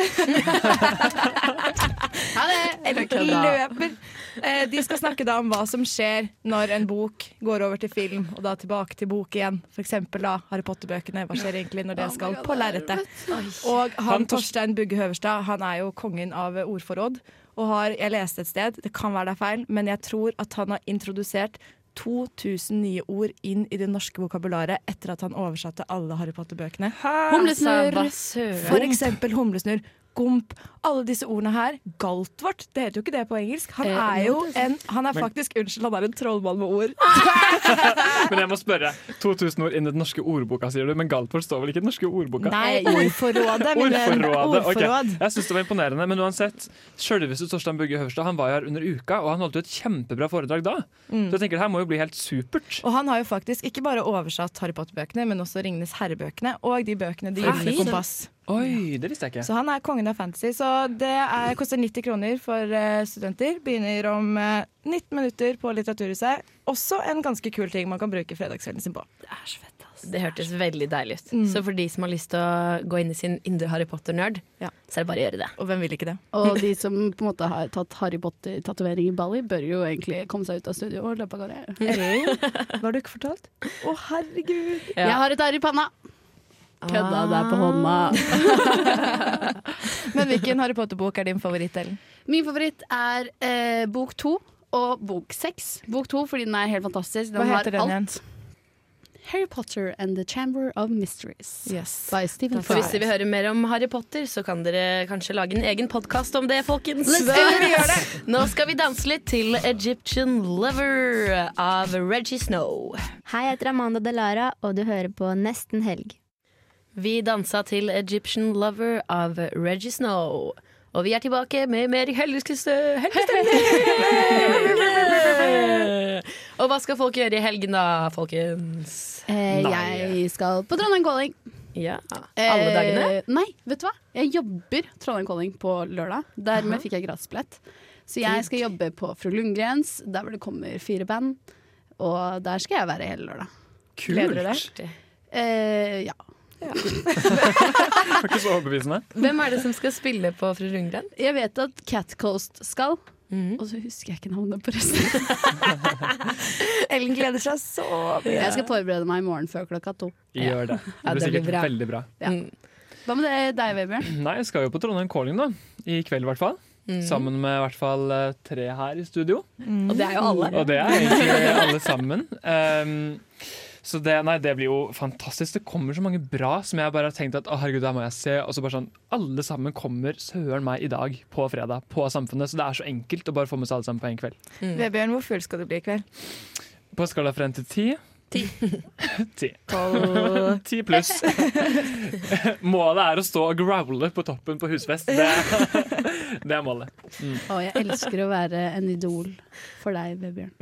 ha det! Løper. Eh, De skal snakke da om hva som skjer når en bok går over til film, og da tilbake til bok igjen. For eksempel da Harry Potter-bøkene. Hva skjer egentlig når det skal på lerretet? Og han Han Torstein Bugge Høverstad han er jo kongen av ordforråd. Og har, jeg leste et sted, det kan være det er feil, men jeg tror at han har introdusert 2000 nye ord inn i det norske vokabularet etter at han oversatte alle Harry Potter-bøkene. Humlesnurr. For eksempel humlesnurr. Gomp. Alle disse ordene her. Galtvort. Det heter jo ikke det på engelsk. Han Eh, er jo, en Han er Men- faktisk Unnskyld, han er en trollmann med ord. Men jeg må spørre. 2000 ord inn i den norske ordboka, sier du. Men Galtvort står vel ikke i den norske ordboka? Nei, ordforrådet. Ordforrådet, ok. Jeg syns det var imponerende. Men uansett, sjølveste Torstein Bugge Høverstad Han var jo her under uka, og han holdt jo et kjempebra foredrag da. Mm. Så jeg tenker det her må jo bli helt supert. Og han har jo faktisk ikke bare oversatt Harry Potter-bøkene, men også Ringenes herre-bøkene og de bøkene De gylne kompass. Oi, det visste jeg ikke. Så han er kongen av fantasy. Så det er, koster 90 kroner for eh, studenter. Begynner om eh, 19 minutter på Litteraturhuset. Også en ganske kul ting man kan bruke fredagskvelden sin på. Det er så fedt Det hørtes veldig deilig ut. Mm. Så for de som har lyst til å gå inn i sin indre Harry Potter-nerd, så er det bare å gjøre det. Og hvem vil ikke det? Og de som på en måte har tatt Harry Potter-tatovering i Bali, bør jo egentlig komme seg ut av studio og løpe av gårde. Hva har du ikke fortalt? Å, herregud. Jeg har et arr i panna. Kødda der på hånda. Men hvilken Harry Potter-bok er din favoritt, Ellen? Min favoritt er eh, bok to og bok seks. Bok to fordi den er helt fantastisk. Den Hva har heter den igjen? Harry Potter and the Chamber of Mysteries. By Stephen For hvis dere vil høre mer om Harry Potter, så kan dere kanskje lage en egen podkast om det, folkens. Let's do it! Det. Nå skal vi danse litt til Egyptian Lover av Reggie Snow. Hei, jeg heter Amanda Delara, og du hører på Nesten helg. Vi dansa til Egyptian Lover av Reggie Snow. Og vi er tilbake med mer helgestemning. Og hva skal folk gjøre i helgen da, folkens? Eh, jeg skal på Trondheim Calling. Ja, Alle dagene? Eh, nei, vet du hva? Jeg jobber Trondheim Calling på lørdag. Dermed Aha. fikk jeg gratisbillett. Så jeg skal jobbe på Fru Lundgrens, der hvor det kommer fire band. Og der skal jeg være hele lørdag. Kult. Gleder du deg? Eh, ja. Var ikke så overbevisende. Hvem er det som skal spille på Fru Rundgren? Jeg vet at Cat Coast skal. Og så husker jeg ikke navnet på resten. Ellen gleder seg så mye. Jeg skal forberede meg i morgen før klokka to. Gjør det. Det Ja, blir det blir sikkert bra. veldig bra. Ja. Hva med deg, Vebjørn? Nei, jeg skal jo på Trondheim Calling da. I kveld, i hvert fall. Mm. Sammen med i hvert fall eh, tre her i studio. Og det er jo alle. Og det er egentlig alle sammen. Um, så det, nei, det blir jo fantastisk. Det kommer så mange bra som jeg bare har tenkt at å herregud, det må jeg se. Og så bare sånn, Alle sammen kommer søren meg i dag på fredag på Samfunnet. Så det er så enkelt å bare få med seg alle sammen på en kveld. Vebjørn, hvor full skal du bli i kveld? På skala fra 1 til 10 Ti. Ti. Ti pluss. Målet er å stå og growle på toppen på husfest. Det, det er målet. Mm. Å, jeg elsker å være en idol for deg, Vebjørn.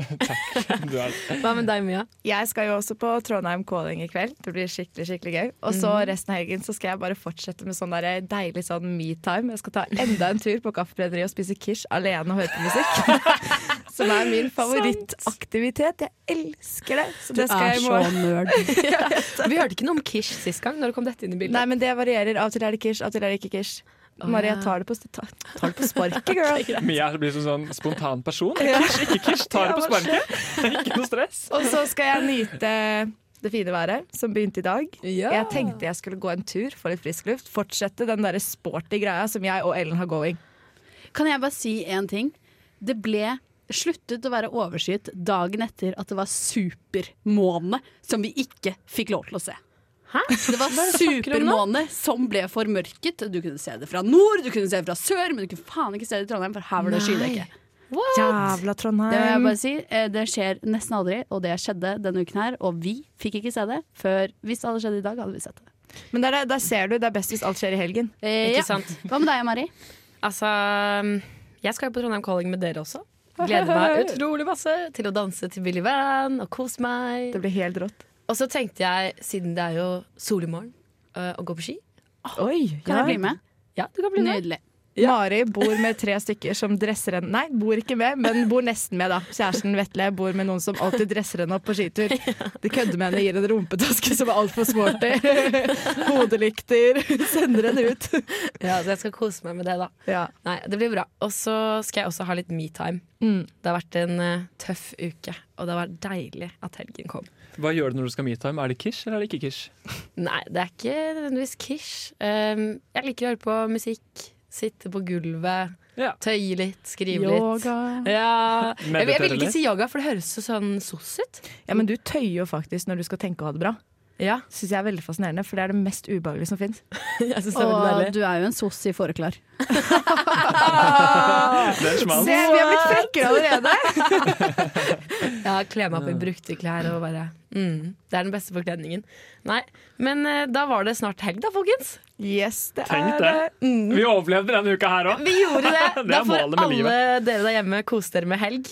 Du er. Hva med deg, Mia? Jeg skal jo også på Trondheim Calling i kveld. Det blir skikkelig skikkelig gøy. Og så Mhm. resten av helgen så skal jeg bare fortsette med sånn der deilig sånn me-time. Jeg skal ta enda en tur på Kaffebrenneriet og spise quiche alene og høre på musikk. Som er min favorittaktivitet. Jeg elsker det. Så det Du skal er jeg så nerd. Vi hørte ikke noe om Kish sist gang. Når kom dette inn i bildet? Nei, men det varierer. Av og til er det Kish, av og til er det ikke Kish. Maria tar det på, ta, tar det på sparket, girl. Mia blir som sånn spontan person. Kish, ikke kish, tar det på sparket. Ikke noe stress. Og så skal jeg nyte det fine været, som begynte i dag. Ja. Jeg tenkte jeg skulle gå en tur, få litt frisk luft. Fortsette den der sporty greia som jeg og Ellen har going. Kan jeg bare si én ting? Det ble sluttet å være overskyet dagen etter at det var supermåne som vi ikke fikk lov til å se. Det var er det nå? supermåne som ble formørket. Du kunne se det fra nord, du kunne se det fra sør, men du kunne faen ikke se det i Trondheim, for her var det skydekke. Jævla Trondheim. Det jeg bare si. Eh, Det skjer nesten aldri, og det skjedde denne uken her. Og vi fikk ikke se det før Hvis det hadde skjedd i dag, hadde vi sett det. Men der, der ser du, det er best hvis alt skjer i helgen. Eh, Ikke ja. sant? Hva med deg, Mari? Altså, jeg skal jo på Trondheim Calling med dere også. Gleder meg utrolig masse til å danse til Billy Van og kose meg. Det blir helt rått. Og så tenkte jeg, siden det er jo sol i morgen, øh, å gå på ski. Oi, Kan jeg bli med? Ja, du kan bli med. Nydelig. Mari bor med tre stykker som dresser henne Nei, bor ikke med, men bor nesten med, da. Kjæresten Vetle bor med noen som alltid dresser henne opp på skitur. De kødder med henne, gir henne rumpetaske som er altfor sporty. Hodelykter. Sender henne ut. Ja, så jeg skal kose meg med det, da. Nei, det blir bra. Og så skal jeg også ha litt metime. Mm. Det har vært en uh, tøff uke, og det har vært deilig at helgen kom. Hva gjør du når du skal metime? Er det kish eller er det ikke kish? Nei, det er ikke nødvendigvis kish. Um, jeg liker å høre på musikk. Sitte på gulvet, tøye litt, skrive Yoga. litt. Ja. Jeg, vil- jeg vil ikke si yoga, for det høres så sånn soss ut. Ja, men du tøyer jo faktisk når du skal tenke å ha det bra. Ja. Syns jeg er veldig fascinerende, for det er det mest ubehagelige som fins. Og du er jo en soss i fåreklar. Se, vi har blitt frekkere allerede! Ja, kle meg opp i brukte klær og bare mm, Det er den beste forkledningen. Nei, men eh, da var det snart helg, da, folkens. Yes, det Tenk det. Vi overlevde denne uka her òg. Vi gjorde det. det Da er får alle livet. dere der hjemme kose dere med helg.